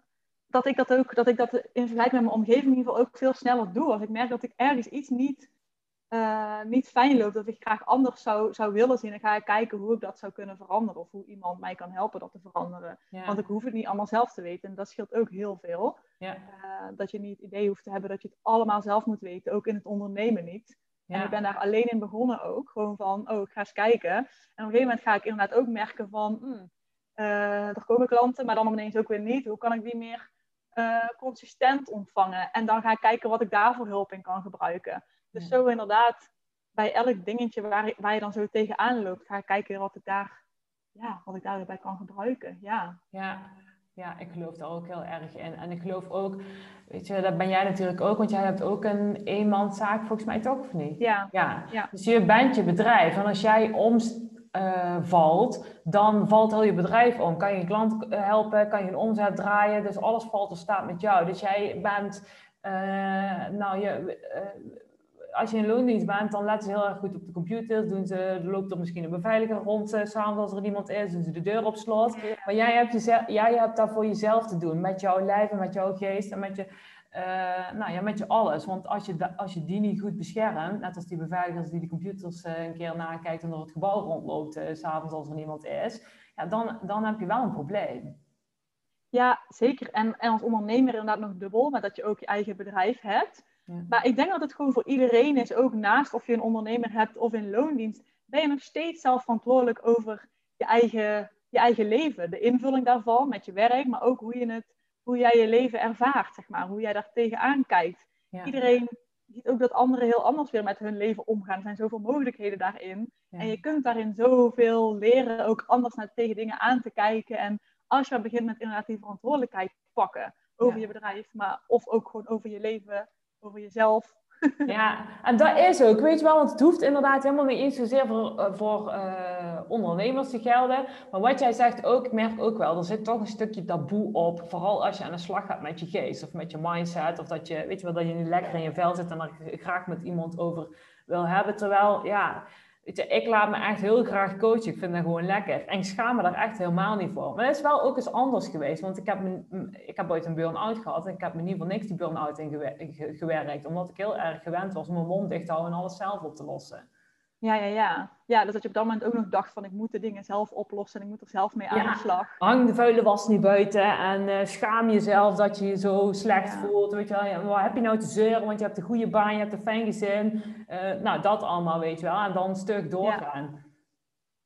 dat ik dat ook, dat ik dat in vergelijking met mijn omgeving in ieder geval ook veel sneller doe. Als ik merk dat ik ergens iets niet, uh, niet fijn loop, dat ik graag anders zou, zou willen zien, dan ga ik kijken hoe ik dat zou kunnen veranderen. Of hoe iemand mij kan helpen dat te veranderen. Want ik hoef het niet allemaal zelf te weten. En dat scheelt ook heel veel. Ja. Uh, dat je niet het idee hoeft te hebben dat je het allemaal zelf moet weten. Ook in het ondernemen niet. En ik ben daar alleen in begonnen ook. Gewoon van, oh, ik ga eens kijken. En op een gegeven moment ga ik inderdaad ook merken van... Hmm, uh, er komen klanten, maar dan ineens ook weer niet. Hoe kan ik die meer uh, consistent ontvangen? En dan ga ik kijken wat ik daarvoor hulp in kan gebruiken. Dus zo inderdaad, bij elk dingetje waar, waar je dan zo tegenaan loopt, ga ik kijken wat ik daar, ja, wat ik daarbij kan gebruiken. Ja. ja. Ja, ik geloof daar ook heel erg in. En ik geloof ook, weet je, dat ben jij natuurlijk ook, want jij hebt ook een eenmanszaak volgens mij toch, of niet? Ja. ja. ja. Dus je bent je bedrijf. En als jij om, uh, valt, dan valt heel je bedrijf om. Kan je een klant eh, helpen, kan je een omzet draaien, dus alles valt of staat met jou. Dus jij bent, uh, nou, je, als je in loondienst bent, dan letten ze heel erg goed op de computers. Doen ze, er loopt er misschien een beveiliger rond, uh, s'avonds als er iemand is, doen ze de deur op slot. Maar jij hebt, jezelf, jij hebt dat voor jezelf te doen, met jouw lijf en met jouw geest en met je uh, nou ja, met je alles. Want als je, als je die niet goed beschermt, net als die beveiligers die de computers uh, een keer nakijkt en door het gebouw rondloopt, s'avonds als er niemand is, ja, dan, dan heb je wel een probleem. Ja, zeker. En, en als ondernemer inderdaad nog dubbel, maar dat je ook je eigen bedrijf hebt. Ja. Maar ik denk dat het gewoon voor iedereen is, ook naast of je een ondernemer hebt of in loondienst, ben je nog steeds zelf verantwoordelijk over je eigen, je eigen leven. De invulling daarvan met je werk, maar ook hoe je het hoe jij je leven ervaart, zeg maar. Hoe jij daar tegenaan kijkt. Iedereen ziet ook dat anderen heel anders weer met hun leven omgaan. Er zijn zoveel mogelijkheden daarin. En je kunt daarin zoveel leren, ook anders naar tegen dingen aan te kijken. En als je begint met inderdaad die verantwoordelijkheid pakken over je bedrijf, maar of ook gewoon over je leven, over jezelf. Ja, en dat is ook, weet je wel, want het hoeft inderdaad helemaal niet eens zozeer voor, eh, voor uh, ondernemers te gelden. Maar wat jij zegt ook, ik merk ook wel, er zit toch een stukje taboe op. Vooral als je aan de slag gaat met je geest of met je mindset. Of dat je, weet je wel, dat je niet lekker in je vel zit en er graag met iemand over wil hebben. Terwijl, ja, Ik laat me echt heel graag coachen. Ik vind dat gewoon lekker. En ik schaam me daar echt helemaal niet voor. Maar het is wel ook eens anders geweest. Want ik heb, ik heb ooit een burn-out gehad. En ik heb me niet voor niks die burn-out in gewerkt. Omdat ik heel erg gewend was om mijn mond dicht te houden en alles zelf op te lossen. Ja, ja, ja. Ja, dus dat je op dat moment ook nog dacht van ik moet de dingen zelf oplossen en ik moet er zelf mee aan de slag. Hang de vuile was niet buiten en uh, schaam jezelf dat je je zo slecht voelt. Weet je wel, ja, wat heb je nou te zeuren, want je hebt een goede baan, je hebt een fijn gezin. Uh, nou, dat allemaal, weet je wel. En dan een stuk doorgaan.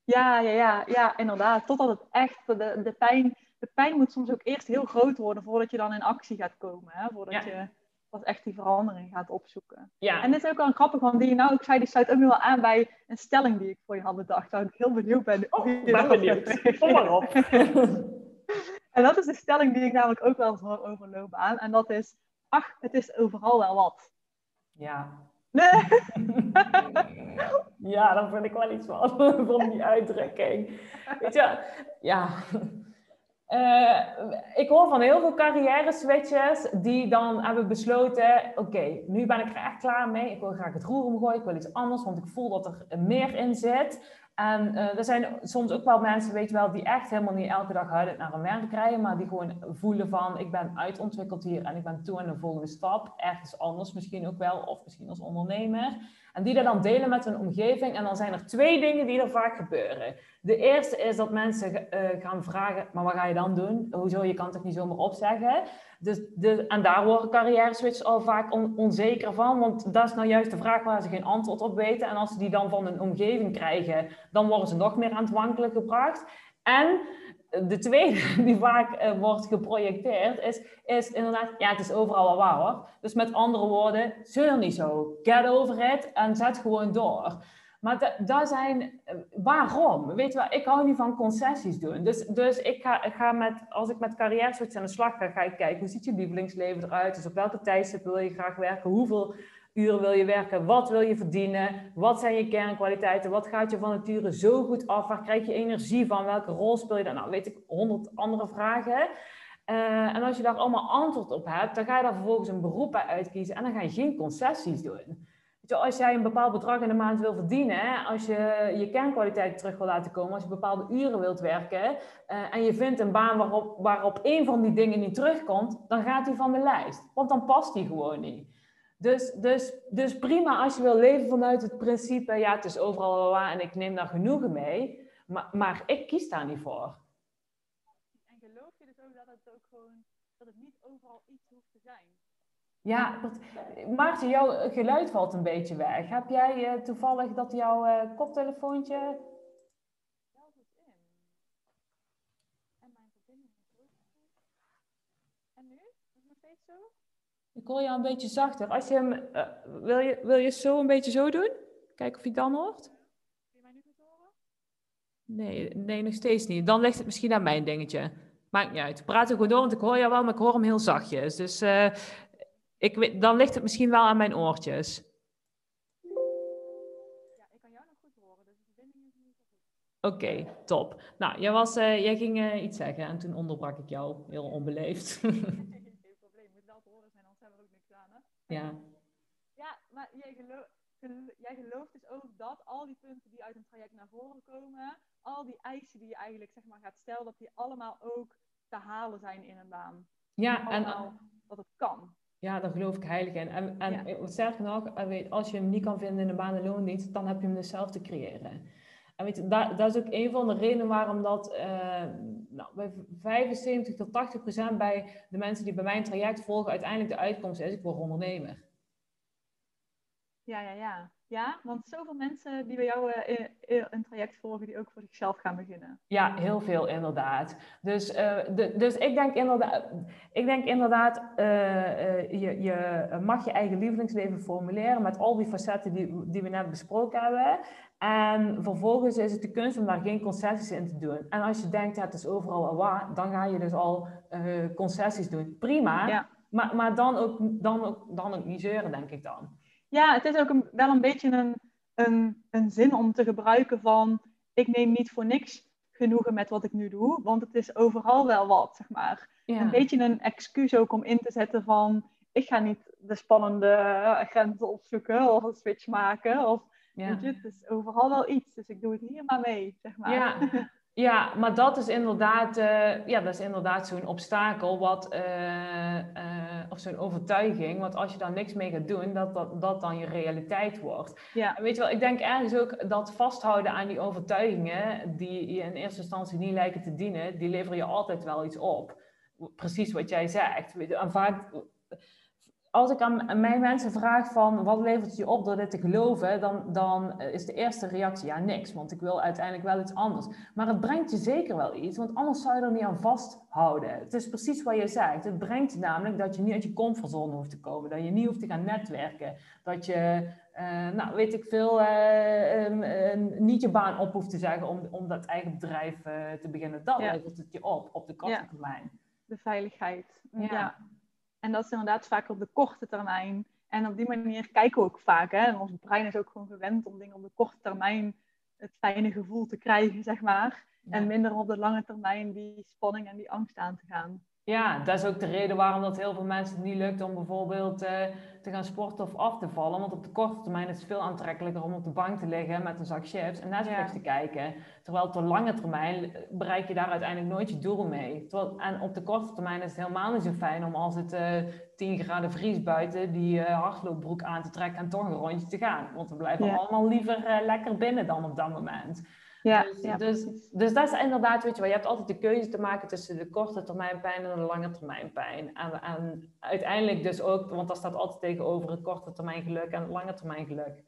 Ja, ja, ja, ja, inderdaad. Totdat het echt, de, de, pijn, de pijn moet soms ook eerst heel groot worden voordat je dan in actie gaat komen. Hè? Voordat je pas echt die verandering gaat opzoeken. Ja. En dit is ook wel een grappig, want die nou ook zei, die sluit ook nu wel aan bij een stelling die ik voor je had bedacht. Waar ik heel benieuwd ben. Oh, ik ben benieuwd. Kom maar op. en dat is de stelling die ik namelijk ook wel eens hoor loopbaan. En dat is, ach, het is overal wel wat. Ja. Nee. ja, daar vind ik wel iets van, van die uitdrukking. Weet je, ja. Uh, ik hoor van heel veel carrière switches die dan hebben besloten: oké, nu ben ik er echt klaar mee. Ik wil graag het roer omgooien. Ik wil iets anders, want ik voel dat er meer in zit. En uh, er zijn soms ook wel mensen, weet je wel, die echt helemaal niet elke dag huilend naar een werk rijden, maar die gewoon voelen van: ik ben uitontwikkeld hier en ik ben toe aan de volgende stap. Ergens anders misschien ook wel, of misschien als ondernemer. En die dat dan delen met hun omgeving. En dan zijn er twee dingen die er vaak gebeuren. De eerste is dat mensen uh, gaan vragen, maar wat ga je dan doen? Hoezo, je kan toch niet zomaar opzeggen? Dus de, en daar worden carrière switches al vaak onzeker van. Want dat is nou juist de vraag waar ze geen antwoord op weten. En als ze die dan van hun omgeving krijgen, dan worden ze nog meer aan het wankelen gebracht. En de tweede die vaak uh, wordt geprojecteerd is, is inderdaad, ja, het is overal wel waar hoor. Dus met andere woorden, zeur niet zo. Get over it en zet gewoon door. Maar dat zijn, eh, waarom? Weet je wel, ik hou niet van concessies doen. Dus, dus ik ga, ga met, als ik met carrière aan de slag ga, ga ik kijken, hoe ziet je lievelingsleven eruit? Dus op welke tijdstip wil je graag werken? Hoeveel uren wil je werken? Wat wil je verdienen? Wat zijn je kernkwaliteiten? Wat gaat je van nature zo goed af? Waar krijg je energie van? Welke rol speel je daar? Nou, weet ik, honderd andere vragen. Uh, en als je daar allemaal antwoord op hebt, dan ga je daar vervolgens een beroep bij uitkiezen en dan ga je geen concessies doen. als jij een bepaald bedrag in de maand wil verdienen, als je je kernkwaliteiten terug wil laten komen, als je bepaalde uren wilt werken uh, en je vindt een baan waarop, waarop één van die dingen niet terugkomt, dan gaat die van de lijst. Want dan past die gewoon niet. Dus, dus, dus prima als je wil leven vanuit het principe, ja, het is overal wel waar en ik neem daar genoegen mee, maar, maar ik kies daar niet voor. En geloof je dus ook dat het ook gewoon, dat het niet overal iets hoeft te zijn? Ja, dat, Maarten, jouw geluid valt een beetje weg. Heb jij uh, toevallig dat jouw uh, koptelefoontje... Goed? Ik hoor jou een beetje zachter. Als je hem, uh, wil, je, wil je zo een beetje zo doen? Kijken of je dan hoort. Kun je mij nu goed horen? Nee, nee, nog steeds niet. Dan ligt het misschien aan mijn dingetje. Maakt niet uit. Praat er gewoon door, want ik hoor jou wel, maar ik hoor hem heel zachtjes. Dus uh, ik, dan ligt het misschien wel aan mijn oortjes. Ja, ik kan goed goed. Oké, okay, top. Nou, jij, was, uh, jij ging iets zeggen en toen onderbrak ik jou, heel onbeleefd. Ja. Ja, maar jij, jij gelooft dus ook dat al die punten die uit een traject naar voren komen, al die eisen die je eigenlijk zeg maar, gaat stellen, dat die allemaal ook te halen zijn in een baan. Ja, en dat het kan. Ja, daar geloof ik heilig in. En, en ja. sterker nog, eh, als je hem niet kan vinden in de baan- en loondienst, dan heb je hem dus zelf te creëren. En weet je, dat, dat is ook een van de redenen waarom dat uh, nou, bij 75 tot 80 procent bij de mensen die bij mijn traject volgen, uiteindelijk de uitkomst is, ik word ondernemer. Ja, ja, ja. Ja, want zoveel mensen die bij jou uh, een traject volgen, die ook voor zichzelf gaan beginnen. Ja, heel veel inderdaad. Dus, uh, de, dus ik denk inderdaad, ik denk inderdaad uh, je, je mag je eigen lievelingsleven formuleren met al die facetten die, die we net besproken hebben. En vervolgens is het de kunst om daar geen concessies in te doen. En als je denkt, ja, het is overal al waar, dan ga je dus al concessies doen. Prima, ja. maar, maar dan, ook, dan, ook, dan ook niet zeuren, denk ik dan. Ja, het is ook een, wel een beetje een, een, een zin om te gebruiken van ik neem niet voor niks genoegen met wat ik nu doe, want het is overal wel wat, zeg maar. Een beetje een excuus ook om in te zetten van ik ga niet de spannende grenzen opzoeken of een switch maken. Of, ja. weet je, het is overal wel iets, dus ik doe het hier maar mee, zeg maar. Ja. Ja, maar dat is inderdaad, uh, ja, dat is inderdaad zo'n obstakel, wat, uh, uh, of zo'n overtuiging, want als je daar niks mee gaat doen, dat dat, dat dan je realiteit wordt. Ja. En weet je wel, ik denk ergens ook dat vasthouden aan die overtuigingen, die je in eerste instantie niet lijken te dienen, die leveren je altijd wel iets op. Precies wat jij zegt. En vaak als ik aan mijn mensen vraag van wat levert je op door dit te geloven, dan, dan is de eerste reactie ja niks, want ik wil uiteindelijk wel iets anders. Maar het brengt je zeker wel iets, want anders zou je er niet aan vasthouden. Het is precies wat je zegt. Het brengt namelijk dat je niet uit je comfortzone hoeft te komen, dat je niet hoeft te gaan netwerken, dat je, uh, nou weet ik veel, uh, niet je baan op hoeft te zeggen om, om dat eigen bedrijf te beginnen. Dat levert het je op, op de korte termijn. De veiligheid. ja. En dat is inderdaad vaak op de korte termijn. En op die manier kijken we ook vaak. Hè? ons brein is ook gewoon gewend om dingen op de korte termijn het fijne gevoel te krijgen, zeg maar. En minder op de lange termijn die spanning en die angst aan te gaan. Ja, dat is ook de reden waarom dat heel veel mensen het niet lukt om bijvoorbeeld uh, te gaan sporten of af te vallen. Want op de korte termijn is het veel aantrekkelijker om op de bank te liggen met een zak chips en Netflix ja. te kijken. Terwijl op de lange termijn bereik je daar uiteindelijk nooit je doel mee. Terwijl, en op de korte termijn is het helemaal niet zo fijn om als het uh, eh, 10 graden vries buiten die uh, hardloopbroek aan te trekken en toch een rondje te gaan. Want we blijven allemaal liever lekker binnen dan op dat moment. Ja, dus, ja, dus, dus, dat is inderdaad, weet je wel, je hebt altijd de keuze te maken tussen de korte termijn pijn en de lange termijn pijn. En, en uiteindelijk dus ook, want dat staat altijd tegenover het korte termijn geluk en het lange termijn geluk.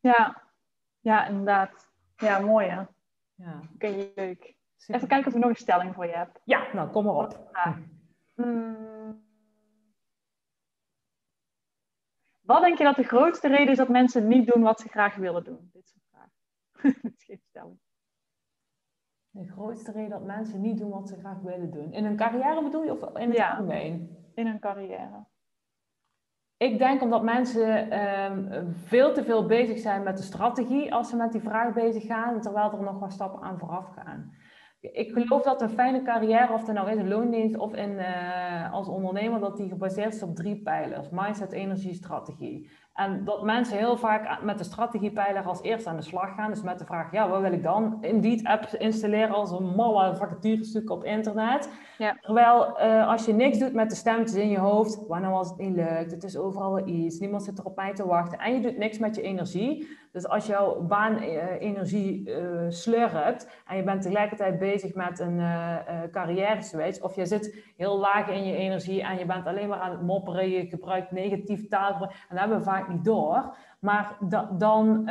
Ja, ja inderdaad. Ja, mooi hè. Ja. Oké, leuk. Even kijken of ik nog een stelling voor je heb. Ja, nou kom maar op. Hmm. Wat denk je dat de grootste reden is dat mensen niet doen wat ze graag willen doen? Dit dat is De grootste reden dat mensen niet doen wat ze graag willen doen. In hun carrière bedoel je of in het ja, algemeen? In hun carrière. Ik denk omdat mensen um, veel te veel bezig zijn met de strategie als ze met die vraag bezig gaan, terwijl er nog wat stappen aan vooraf gaan. Ik geloof dat een fijne carrière, of het nou is een loondienst of in, uh, als ondernemer, dat die gebaseerd is op drie pijlers: mindset, energie, strategie. En dat mensen heel vaak met de strategiepijler als eerste aan de slag gaan. Dus met de vraag, ja, wat wil ik dan? Indeed app installeren als een malle vacaturestuk op internet. Ja. Terwijl uh, als je niks doet met de stemmetjes in je hoofd, wanneer was het niet lukt, het is overal iets, niemand zit er op mij te wachten. En je doet niks met je energie. Dus als jouw baan uh, energie uh, slurpt en je bent tegelijkertijd bezig met een uh, carrière switch, of je zit heel laag in je energie en je bent alleen maar aan het mopperen, je gebruikt negatief taal, en dat hebben we vaak niet door. Maar da dan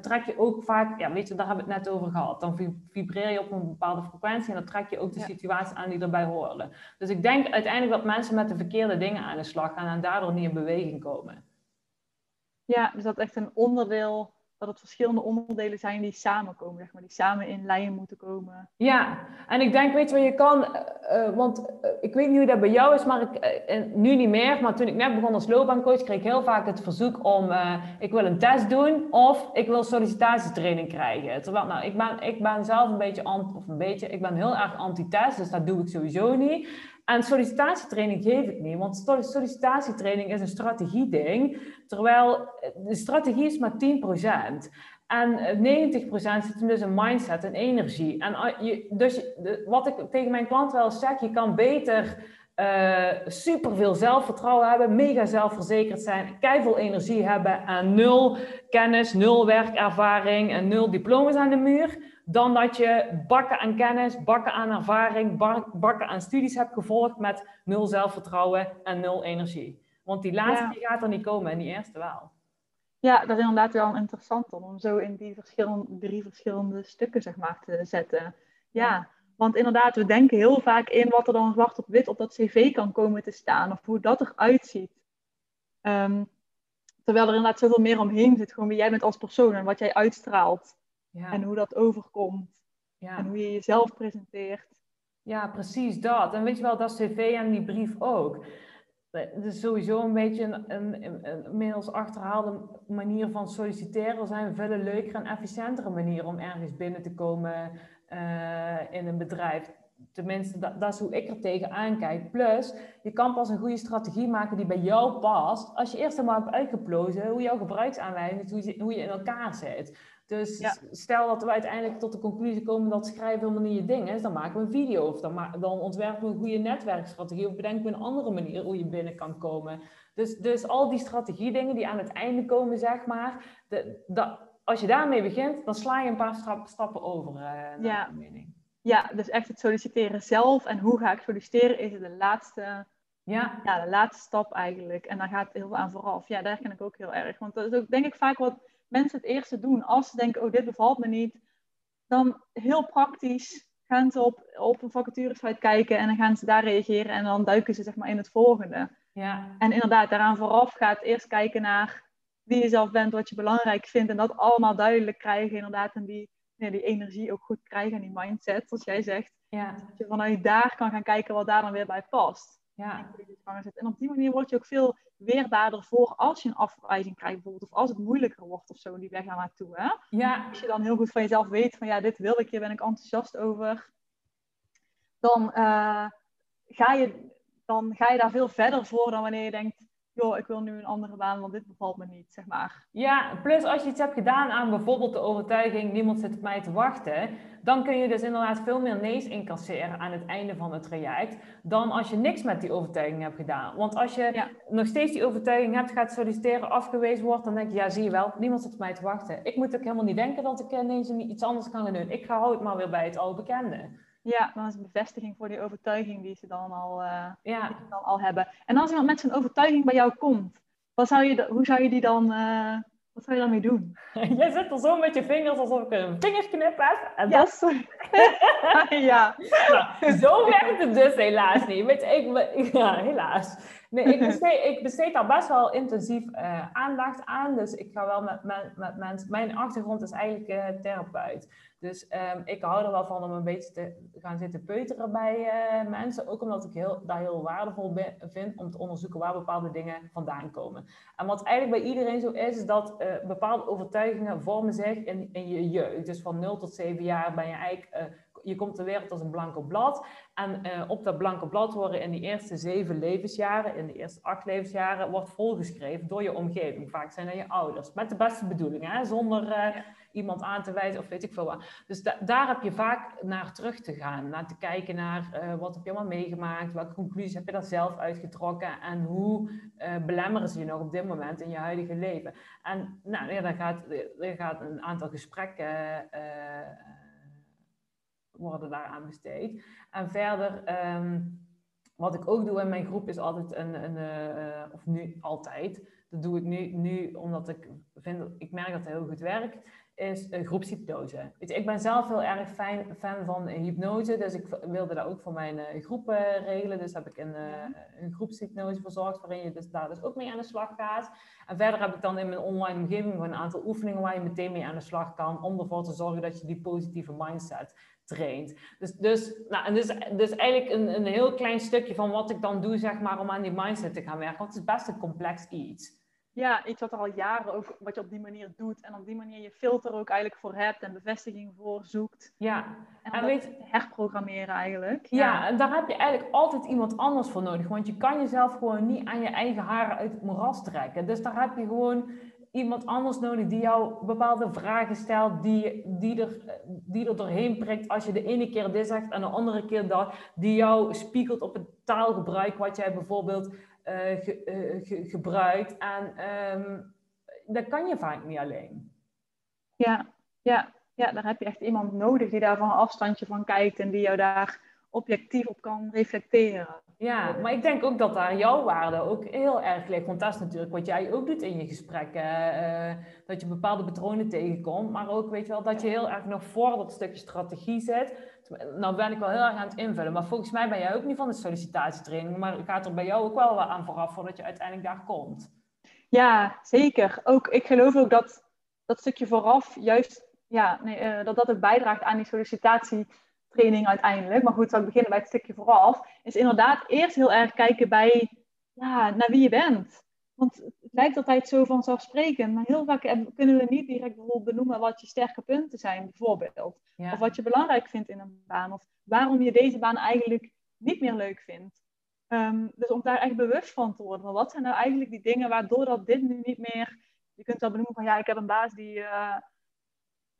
trek je ook vaak, ja, weet je, daar hebben we het net over gehad. Dan vibreer je op een bepaalde frequentie en dan trek je ook de situaties aan die erbij horen. Dus ik denk uiteindelijk dat mensen met de verkeerde dingen aan de slag gaan en daardoor niet in beweging komen. Ja, dus dat echt een onderdeel, dat het verschillende onderdelen zijn die samenkomen, zeg maar, die samen in lijn moeten komen. Ja, en ik denk, weet je wat je kan, uh, want uh, ik weet niet hoe dat bij jou is, maar ik, nu niet meer, maar toen ik net begon als loopbaancoach, kreeg ik heel vaak het verzoek om, ik wil een test doen of ik wil sollicitatietraining krijgen. Terwijl, nou, ik ben, ik ben zelf een beetje, anti, of een beetje, ik ben heel erg anti-test, dus dat doe ik sowieso niet. En sollicitatietraining geef ik niet, want sollicitatietraining is een strategieding, terwijl de strategie is maar 10%. En 90% zit hem dus in mindset en energie. En je, dus wat ik tegen mijn klant wel zeg, je kan beter uh, superveel zelfvertrouwen hebben, mega zelfverzekerd zijn, keiveel energie hebben en nul kennis, nul werkervaring en nul diploma's aan de muur dan dat je bakken aan kennis, bakken aan ervaring, bakken aan studies hebt gevolgd met nul zelfvertrouwen en nul energie. Want die laatste die gaat er niet komen en die eerste wel. Ja, dat is inderdaad wel interessant om zo in die verschillende, drie verschillende stukken zeg maar, te zetten. Ja, want inderdaad, we denken heel vaak in wat er dan zwart op wit op dat cv kan komen te staan of hoe dat eruit ziet. Um, terwijl er inderdaad zoveel meer omheen zit, gewoon wie jij bent als persoon en wat jij uitstraalt. Ja. En hoe dat overkomt. Ja. En hoe je jezelf presenteert. Ja, precies dat. En weet je wel, dat cv en die brief ook. Het is sowieso een beetje een, een, een, inmiddels achterhaalde manier van solliciteren. Er zijn veel leukere en efficiëntere manieren om ergens binnen te komen uh, in een bedrijf. Tenminste, dat, dat, is hoe ik er tegenaan kijk. Plus, je kan pas een goede strategie maken die bij jou past. Als je eerst helemaal hebt uitgeplozen hoe jouw gebruiksaanwijzing is, hoe je, hoe je in elkaar zit. Dus stel dat we uiteindelijk tot de conclusie komen dat schrijven helemaal niet je ding is, dan maken we een video of dan, dan ontwerpen we een goede netwerkstrategie of bedenken we een andere manier hoe je binnen kan komen. Dus, dus al die strategiedingen die aan het einde komen, zeg maar, de, als je daarmee begint, dan sla je een paar stappen over uh, naar ja. mijn mening. Ja, dus echt het solliciteren zelf en hoe ga ik solliciteren is de laatste, ja. Ja, de laatste stap eigenlijk. En daar gaat het heel veel aan vooraf. Ja, daar ken ik ook heel erg. Want dat is ook denk ik vaak wat mensen het eerste doen. Als ze denken, oh dit bevalt me niet, dan heel praktisch gaan ze op, op een vacaturesite kijken en dan gaan ze daar reageren en dan duiken ze zeg maar in het volgende. Ja. En inderdaad, daaraan vooraf gaat eerst kijken naar wie je zelf bent, wat je belangrijk vindt en dat allemaal duidelijk krijgen inderdaad en die, die energie ook goed krijgen en die mindset, zoals jij zegt. Ja. Dat je vanuit daar kan gaan kijken wat daar dan weer bij past. Ja. En op die manier word je ook veel weerbaarder voor als je een afwijzing krijgt bijvoorbeeld. Of als het moeilijker wordt of zo, die weg naar naartoe. Hè? Ja. Als je dan heel goed van jezelf weet van ja, dit wil ik, hier ben ik enthousiast over. Dan, uh, ga je, dan ga je daar veel verder voor dan wanneer je denkt joh, ik wil nu een andere baan, want dit bevalt me niet, zeg maar. Ja, plus als je iets hebt gedaan aan bijvoorbeeld de overtuiging, niemand zit op mij te wachten, dan kun je dus inderdaad veel meer nee's incasseren aan het einde van het traject, dan als je niks met die overtuiging hebt gedaan. Want als je nog steeds die overtuiging hebt, gaat solliciteren, afgewezen wordt, dan denk je, ja, zie je wel, niemand zit op mij te wachten. Ik moet ook helemaal niet denken dat ik ineens iets anders kan gaan doen. Ik ga het maar weer bij het al bekende. Ja, dan is een bevestiging voor die overtuiging die ze dan al, uh, ja. dan al hebben. En als iemand met zijn overtuiging bij jou komt, wat zou je, hoe zou je die dan, uh, wat zou je dan mee doen? Jij zit er zo met je vingers alsof ik een vingerknip heb. En ja, sorry. ja. Nou, zo werkt het dus helaas niet. Weet je, ik, ja, helaas. Nee, ik besteed, ik besteed daar best wel intensief uh, aandacht aan. Dus ik ga wel met, met, met mensen... Mijn achtergrond is eigenlijk uh, therapeut. Dus um, ik hou er wel van om een beetje te gaan zitten peuteren bij uh, mensen. Ook omdat ik heel, daar heel waardevol vind om te onderzoeken waar bepaalde dingen vandaan komen. En wat eigenlijk bij iedereen zo is, is dat bepaalde overtuigingen vormen zich in, in je jeugd. Dus van 0 tot 7 jaar ben je eigenlijk je komt ter wereld als een blanco blad. En uh, op dat blanke blad worden in die eerste zeven levensjaren, in de eerste acht levensjaren, wordt volgeschreven door je omgeving. Vaak zijn dat je ouders. Met de beste bedoelingen, hè? zonder uh, iemand aan te wijzen of weet ik veel wat. Dus da daar heb je vaak naar terug te gaan. Naar te kijken naar uh, wat heb je allemaal meegemaakt. Welke conclusies heb je daar zelf uitgetrokken. En hoe belemmeren ze je nog op dit moment in je huidige leven. En nou, ja, gaat, dan gaat een aantal gesprekken worden daaraan besteed. En verder, ehm, wat ik ook doe in mijn groep is altijd een, een uh, of nu altijd, dat doe ik nu, nu omdat ik vind, ik merk dat het heel goed werkt, is uh, groepshypnose. Weet je, ik ben zelf heel erg fijn, fan van hypnose, dus ik wilde dat ook voor mijn uh, groep regelen. Dus heb ik een, een groepshypnose verzorgd, waarin je dus daar dus ook mee aan de slag gaat. En verder heb ik dan in mijn online omgeving een aantal oefeningen waar je meteen mee aan de slag kan, om ervoor te zorgen dat je die positieve mindset traint. Dus, dus, nou, en dus, dus eigenlijk een, een heel klein stukje van wat ik dan doe, zeg maar, om aan die mindset te gaan werken. Want het is best een complex iets. Ja, iets wat er al jaren ook, wat je op die manier doet. En op die manier je filter ook eigenlijk voor hebt en bevestiging voor zoekt. Ja. En, en weet, herprogrammeren eigenlijk. Ja. ja. en daar heb je eigenlijk altijd iemand anders voor nodig. Want je kan jezelf gewoon niet aan je eigen haren uit het moeras trekken. Dus daar heb je gewoon iemand anders nodig die jou bepaalde vragen stelt, die, die, er, die er doorheen prikt als je de ene keer dit zegt en de andere keer dat, die jou spiegelt op het taalgebruik wat jij bijvoorbeeld uh, gebruikt. En um, dat kan je vaak niet alleen. Ja, ja, ja, daar heb je echt iemand nodig die daar van afstandje van kijkt en die jou daar objectief op kan reflecteren. Ja, maar ik denk ook dat daar jouw waarde ook heel erg ligt. Want dat is natuurlijk wat jij ook doet in je gesprekken. Uh, dat je bepaalde patronen tegenkomt. Maar ook, weet je wel, dat je heel erg nog voor dat stukje strategie zit. Nou ben ik wel heel erg aan het invullen. Maar volgens mij ben jij ook niet van de sollicitatietraining. Maar gaat er bij jou ook wel aan vooraf voordat je uiteindelijk daar komt. Ja, zeker. Ook, ik geloof ook dat dat stukje vooraf juist, ja, nee, uh, dat dat het bijdraagt aan die sollicitatie training uiteindelijk. Maar goed, zal ik beginnen bij het stukje vooraf. Is inderdaad eerst heel erg kijken bij ja, naar wie je bent. Want het lijkt altijd zo vanzelfsprekend. Maar heel vaak kunnen we niet direct bijvoorbeeld benoemen wat je sterke punten zijn, bijvoorbeeld. Of wat je belangrijk vindt in een baan. Of waarom je deze baan eigenlijk niet meer leuk vindt. Ehm, dus om daar echt bewust van te worden. wat zijn nou eigenlijk die dingen waardoor dat dit nu niet meer... Je kunt wel benoemen van ja, ik heb een baas die... Uh,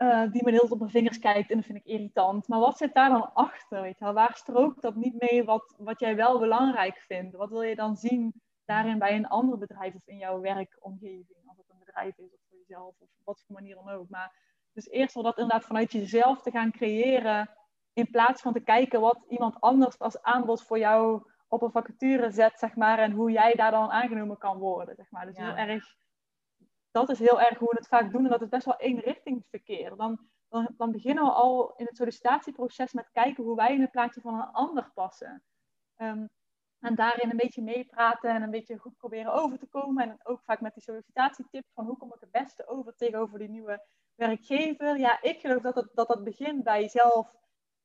uh, die me heel op mijn vingers kijkt en dat vind ik irritant. Maar wat zit daar dan achter? Weet je wel? Waar strookt dat niet mee wat, wat jij wel belangrijk vindt? Wat wil je dan zien daarin bij een ander bedrijf of in jouw werkomgeving? Als het een bedrijf is of voor jezelf of op wat voor manier dan ook. Maar dus eerst wel dat inderdaad vanuit jezelf te gaan creëren. In plaats van te kijken wat iemand anders als aanbod voor jou op een vacature zet, zeg maar. En hoe jij daar dan aangenomen kan worden, zeg maar. Dus heel erg dat is heel erg hoe we het vaak doen. En dat is best wel eenrichtingsverkeer. Dan, dan, dan beginnen we al in het sollicitatieproces met kijken hoe wij in het plaatje van een ander passen. Um, en daarin een beetje meepraten en een beetje goed proberen over te komen. En ook vaak met die sollicitatietip van hoe kom ik het beste over tegenover die nieuwe werkgever. Ja, ik geloof dat dat, dat, dat begint bij jezelf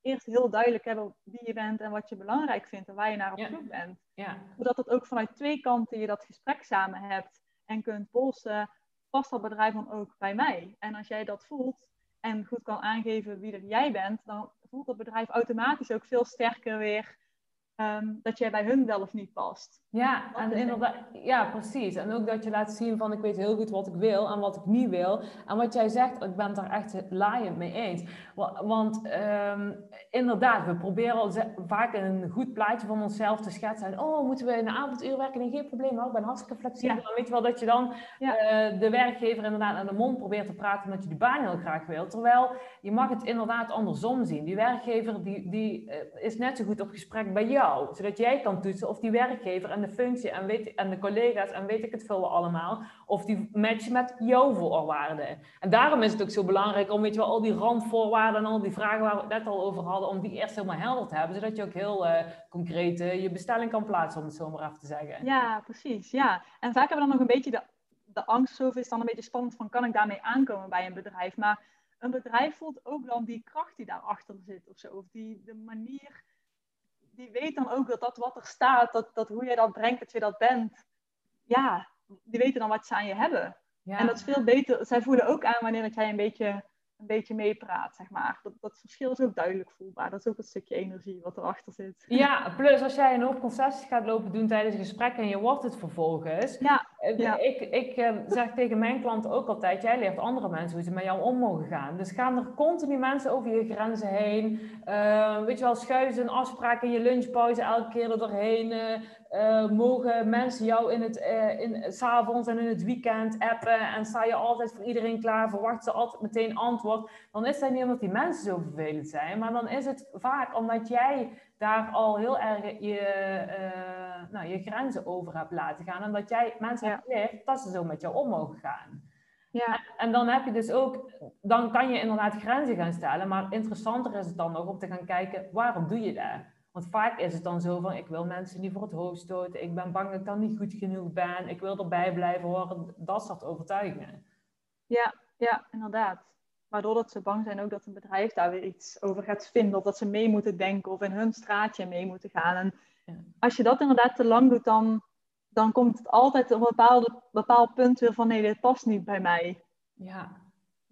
eerst heel duidelijk hebben wie je bent en wat je belangrijk vindt en waar je naar op zoek bent. Ja. Zodat het ook vanuit twee kanten je dat gesprek samen hebt en kunt polsen past dat bedrijf dan ook bij mij? En als jij dat voelt en goed kan aangeven wie dat jij bent, dan voelt dat bedrijf automatisch ook veel sterker weer Ehm, dat jij bij hun wel of niet past. Ja, en inderdaad, ja, precies. En ook dat je laat zien van ik weet heel goed wat ik wil en wat ik niet wil. En wat jij zegt, ik ben het daar echt laaiend mee eens. Want ehm, inderdaad, we proberen vaak een goed plaatje van onszelf te schetsen. Oh, moeten we in de avonduur werken? Nee, geen probleem hoor, ik ben hartstikke flexibel. Dan weet je wel dat je dan eh, de werkgever inderdaad aan de mond probeert te praten omdat je die baan heel graag wil. Terwijl je mag het inderdaad andersom zien. Die werkgever die, die uh, is net zo goed op gesprek bij jou zodat jij kan toetsen of die werkgever en de functie en, weet, de collega's en weet ik het veel allemaal, of die matchen met jouw voorwaarden. En daarom is het ook zo belangrijk om weet je wel, al die randvoorwaarden en al die vragen waar we het net al over hadden, om die eerst helemaal helder te hebben, zodat je ook heel uh, concreet uh, je bestelling kan plaatsen, om het zo maar af te zeggen. Ja, precies. Ja. En vaak hebben we dan nog een beetje de, de angst, zo is dan een beetje spannend van, kan ik daarmee aankomen bij een bedrijf? Maar een bedrijf voelt ook dan die kracht die daarachter zit of zo. Of die, de manier die weet dan ook dat dat wat er staat, dat, dat hoe je dat brengt, dat je dat bent, ja, die weten dan wat ze aan je hebben. Ja. En dat is veel beter. Zij voelen ook aan wanneer dat jij een beetje een beetje meepraat, zeg maar. Dat, dat verschil is ook duidelijk voelbaar. Dat is ook een stukje energie wat erachter zit. Ja, plus als jij een hoop concessies gaat lopen doen tijdens een gesprek en je wordt het vervolgens. Ja, eh, ja. Ik, ik eh, zeg tegen mijn klanten ook altijd, jij leert andere mensen hoe ze met jou om mogen gaan. Dus gaan er continu mensen over je grenzen heen. Uh, weet je wel, schuizen, afspraken in je lunchpauze elke keer er doorheen. Uh, mogen mensen jou in het, uh, in, s'avonds en in het weekend appen en sta je altijd voor iedereen klaar, verwacht ze altijd meteen antwoord, dan is dat niet omdat die mensen zo vervelend zijn, maar dan is het vaak omdat jij daar al heel erg je, uh, nou, je grenzen over hebt laten gaan en dat jij mensen hebt geleerd dat ze zo met jou om mogen gaan. Ja. En dan heb je dus ook, dan kan je inderdaad grenzen gaan stellen, maar interessanter is het dan nog om te gaan kijken, waarom doe je dat? Want vaak is het dan zo van, ik wil mensen niet voor het hoofd stoten, ik ben bang dat ik dan niet goed genoeg ben, ik wil erbij blijven horen, dat soort overtuigingen. Ja, ja, inderdaad. Waardoor dat ze bang zijn ook dat een bedrijf daar weer iets over gaat vinden, of dat ze mee moeten denken of in hun straatje mee moeten gaan. En als je dat inderdaad te lang doet, dan, dan komt het altijd op een bepaalde, bepaald punt weer van, nee, dit past niet bij mij. Ja,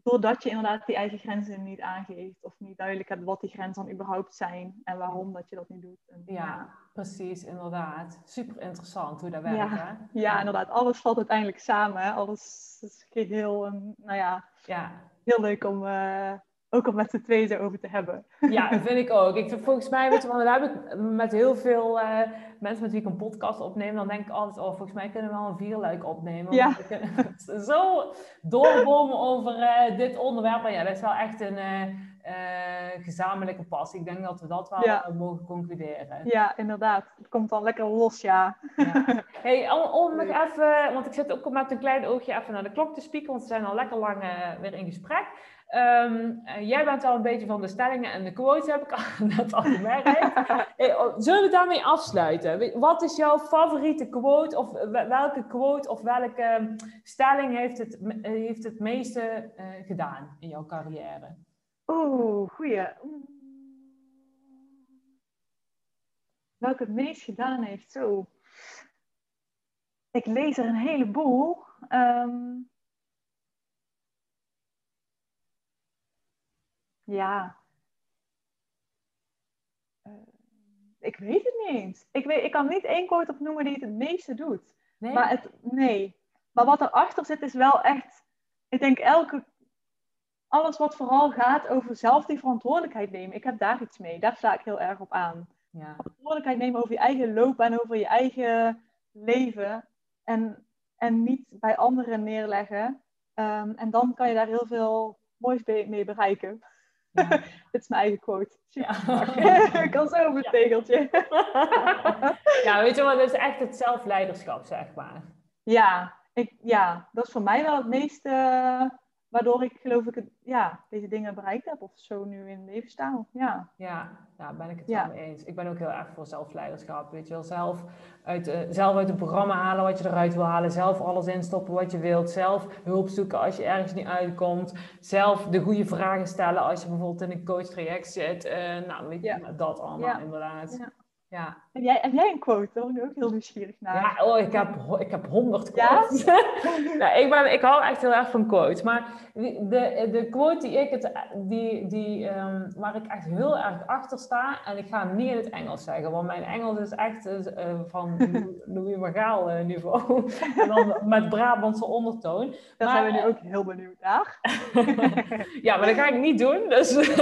doordat je inderdaad die eigen grenzen niet aangeeft of niet duidelijk hebt wat die grenzen dan überhaupt zijn en waarom dat je dat niet doet. En, ja, precies, inderdaad. Super interessant hoe dat werkt. Ja, hè? ja inderdaad. Alles valt uiteindelijk samen. Alles is geheel, nou ja, ja, heel leuk om, uh, ook om met z'n tweeën zo over te hebben. Ja, dat vind ik ook. Ik, volgens mij, weet je, want daar heb ik met heel veel uh, mensen met wie ik een podcast opneem, dan denk ik altijd, oh, volgens mij kunnen we wel een vierluik opnemen. Ja. zo doorbomen over uh, dit onderwerp. Maar ja, dat is wel echt een uh, gezamenlijke passie. Ik denk dat we dat wel mogen concluderen. Ja, inderdaad. Het komt dan lekker los, ja. ja. Hey, om, om nog even, want ik zit ook met een klein oogje even naar de klok te spieken, want we zijn al lekker lang weer in gesprek. Um, jij bent al een beetje van de stellingen en de quotes, heb ik al, net al gemerkt. Oh, zullen we daarmee afsluiten? Wat is jouw favoriete quote? Of welke quote of welke ehm, stelling heeft het, heeft het meeste uh, gedaan in jouw carrière? Oeh, goeie. Welke het meest gedaan heeft? Zo. Ik lees er een heleboel. Um, Ja. Uh, ik weet het niet eens. Ik, weet, ik kan niet één quote opnoemen die het het meeste doet. Nee? Maar het, nee. Maar wat erachter zit is wel echt... Ik denk elke... alles wat vooral gaat over zelf die verantwoordelijkheid nemen. Ik heb daar iets mee. Daar sta ik heel erg op aan. Ja. Verantwoordelijkheid nemen over je eigen loopbaan, over je eigen leven. En, en niet bij anderen neerleggen. Ehm, en dan kan je daar heel veel moois mee bereiken. Dit is mijn eigen quote. Ja. ik kan zo op het tegeltje. ja, weet je wat, dat is echt het zelfleiderschap, zeg maar. Ja, ik, ja, dat is voor mij wel het meeste waardoor ik geloof ik het, ja, deze dingen bereikt heb of zo nu in leven staan. Ja, ja, ja ben ik het wel mee eens. Ik ben ook heel erg voor zelfleiderschap. Weet je wel, zelf uit, uh, zelf uit het programma halen wat je eruit wil halen. Zelf alles instoppen wat je wilt. Zelf hulp zoeken als je ergens niet uitkomt. Zelf de goede vragen stellen als je bijvoorbeeld in een coach traject zit. Uh, nou, weet je, dat allemaal inderdaad. Ja. Heb, jij, heb jij een quote? Daar ben ik ook heel nieuwsgierig naar. Ja, oh, ik heb, ik heb honderd quotes. Ja? nou, ik, ben, ik hou echt heel erg van quotes. Maar de, de quote die ik het, die, die, um, waar ik echt heel erg achter sta, en ik ga hem niet in het Engels zeggen, want mijn Engels is echt uh, van Louis Magaal uh, niveau. en dan met Brabantse ondertoon. Daar zijn we nu ook heel benieuwd naar. ja, maar dat ga ik niet doen. Dus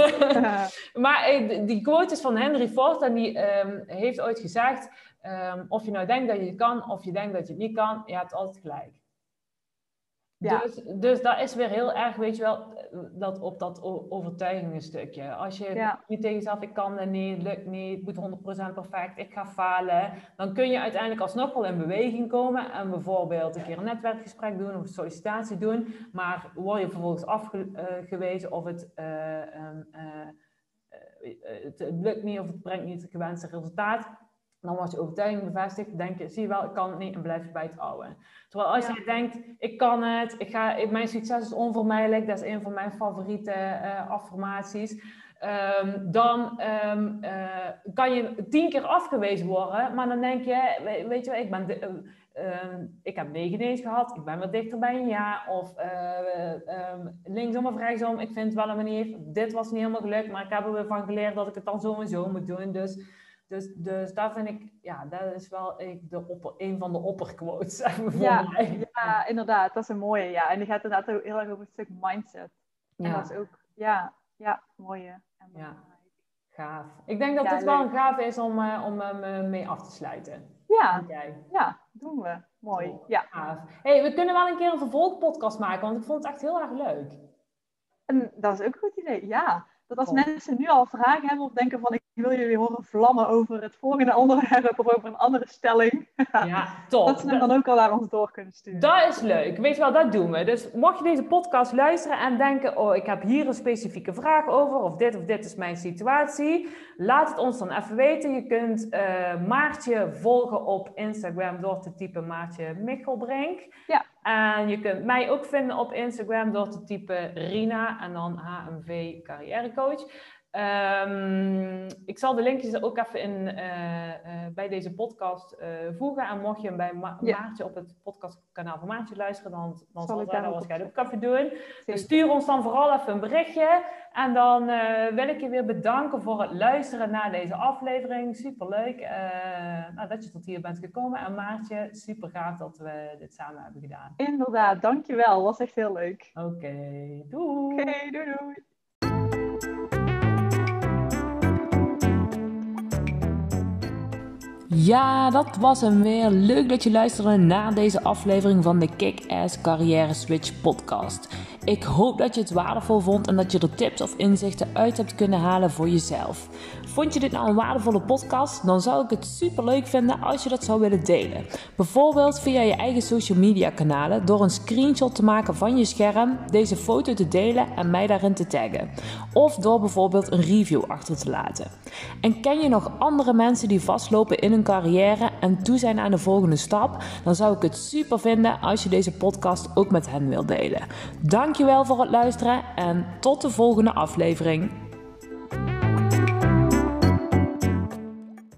maar die quote is van Henry Ford en die um, heeft ooit gezegd, um, of je nou denkt dat je het kan of je denkt dat je het niet kan, je hebt altijd gelijk. Ja. Dus, dus dat is weer heel erg, weet je wel, dat op dat overtuigingenstukje. Als je ja. tegen jezelf, ik kan het niet, lukt niet, het moet 100% perfect, ik ga falen. Dan kun je uiteindelijk alsnog wel in beweging komen en bijvoorbeeld een keer een netwerkgesprek doen of een sollicitatie doen. Maar word je vervolgens afgewezen of het, uh, um, uh, het lukt niet of het brengt niet het gewenste resultaat dan wordt je overtuiging bevestigd. denk je, zie je wel, ik kan het niet en blijf je bij het oude. Terwijl als je denkt, ik kan het, ik ga, mijn succes is onvermijdelijk, dat is een van mijn favoriete uh, affirmaties. Um, dan um, uh, kan je tien keer afgewezen worden, maar dan denk je, weet je wel, ik, ben de, uh, ik heb negen nee's gehad, ik ben wat dichter bij een ja, of linksom of rechtsom, ik vind het wel een manier, dit was niet helemaal gelukt, maar ik heb er weer van geleerd dat ik het dan zo en zo moet doen, dus dus, dus daar vind ik, ja, dat is wel de opper, een van de opperquotes. Ja, mij. ja, inderdaad, dat is een mooie. Ja. En die gaat inderdaad ook heel erg over het stuk mindset. En ja. dat is ook, ja, ja, mooie. En ja, gaaf. Ik denk dat ja, het wel een gaaf is om, uh, om uh, mee af te sluiten. Ja, ja, doen we. Mooi. Ja. Gaaf. hey, we kunnen wel een keer een vervolgpodcast maken, want ik vond het echt heel erg leuk. En dat is ook een goed idee, ja. Dat als mensen nu al vragen hebben of denken van ik wil jullie horen vlammen over het volgende onderwerp of over een andere stelling. Ja, top. Dat ze hem dan ook al naar ons door kunnen sturen. Dat is leuk. Weet je wel, dat doen we. Dus mocht je deze podcast luisteren en denken, oh, ik heb hier een specifieke vraag over, of dit of dit is mijn situatie, laat het ons dan even weten. Je kunt uh, Maartje volgen op Instagram door te typen Maartje Michelbrink. Ja. En je kunt mij ook vinden op Instagram door te typen Rina en dan HMV Carrièrecoach. Um, ik zal de linkjes ook even in, uh, uh, bij deze podcast uh, voegen. En mocht je hem bij Ma ja. Maartje op het podcastkanaal van Maartje luisteren, dan, dan zal, zij dat waarschijnlijk ook even doen. Dus stuur ons dan vooral even een berichtje. En dan wil ik je weer bedanken voor het luisteren naar deze aflevering. Superleuk nou, dat je tot hier bent gekomen. En Maartje, super gaaf dat we dit samen hebben gedaan. Inderdaad, dankjewel. Was echt heel leuk. Oké, okay, doei. Oké, okay, doei doei. Ja, dat was hem weer. Leuk dat je luisterde naar deze aflevering van de Kick-Ass Carrière Switch podcast. Ik hoop dat je het waardevol vond en dat je er tips of inzichten uit hebt kunnen halen voor jezelf. Vond je dit nou een waardevolle podcast? Dan zou ik het super leuk vinden als je dat zou willen delen. Bijvoorbeeld via je eigen social media kanalen door een screenshot te maken van je scherm, deze foto te delen en mij daarin te taggen. Of door bijvoorbeeld een review achter te laten. En ken je nog andere mensen die vastlopen in hun carrière en toe zijn aan de volgende stap? Dan zou ik het super vinden als je deze podcast ook met hen wilt delen. Dankjewel voor het luisteren en tot de volgende aflevering.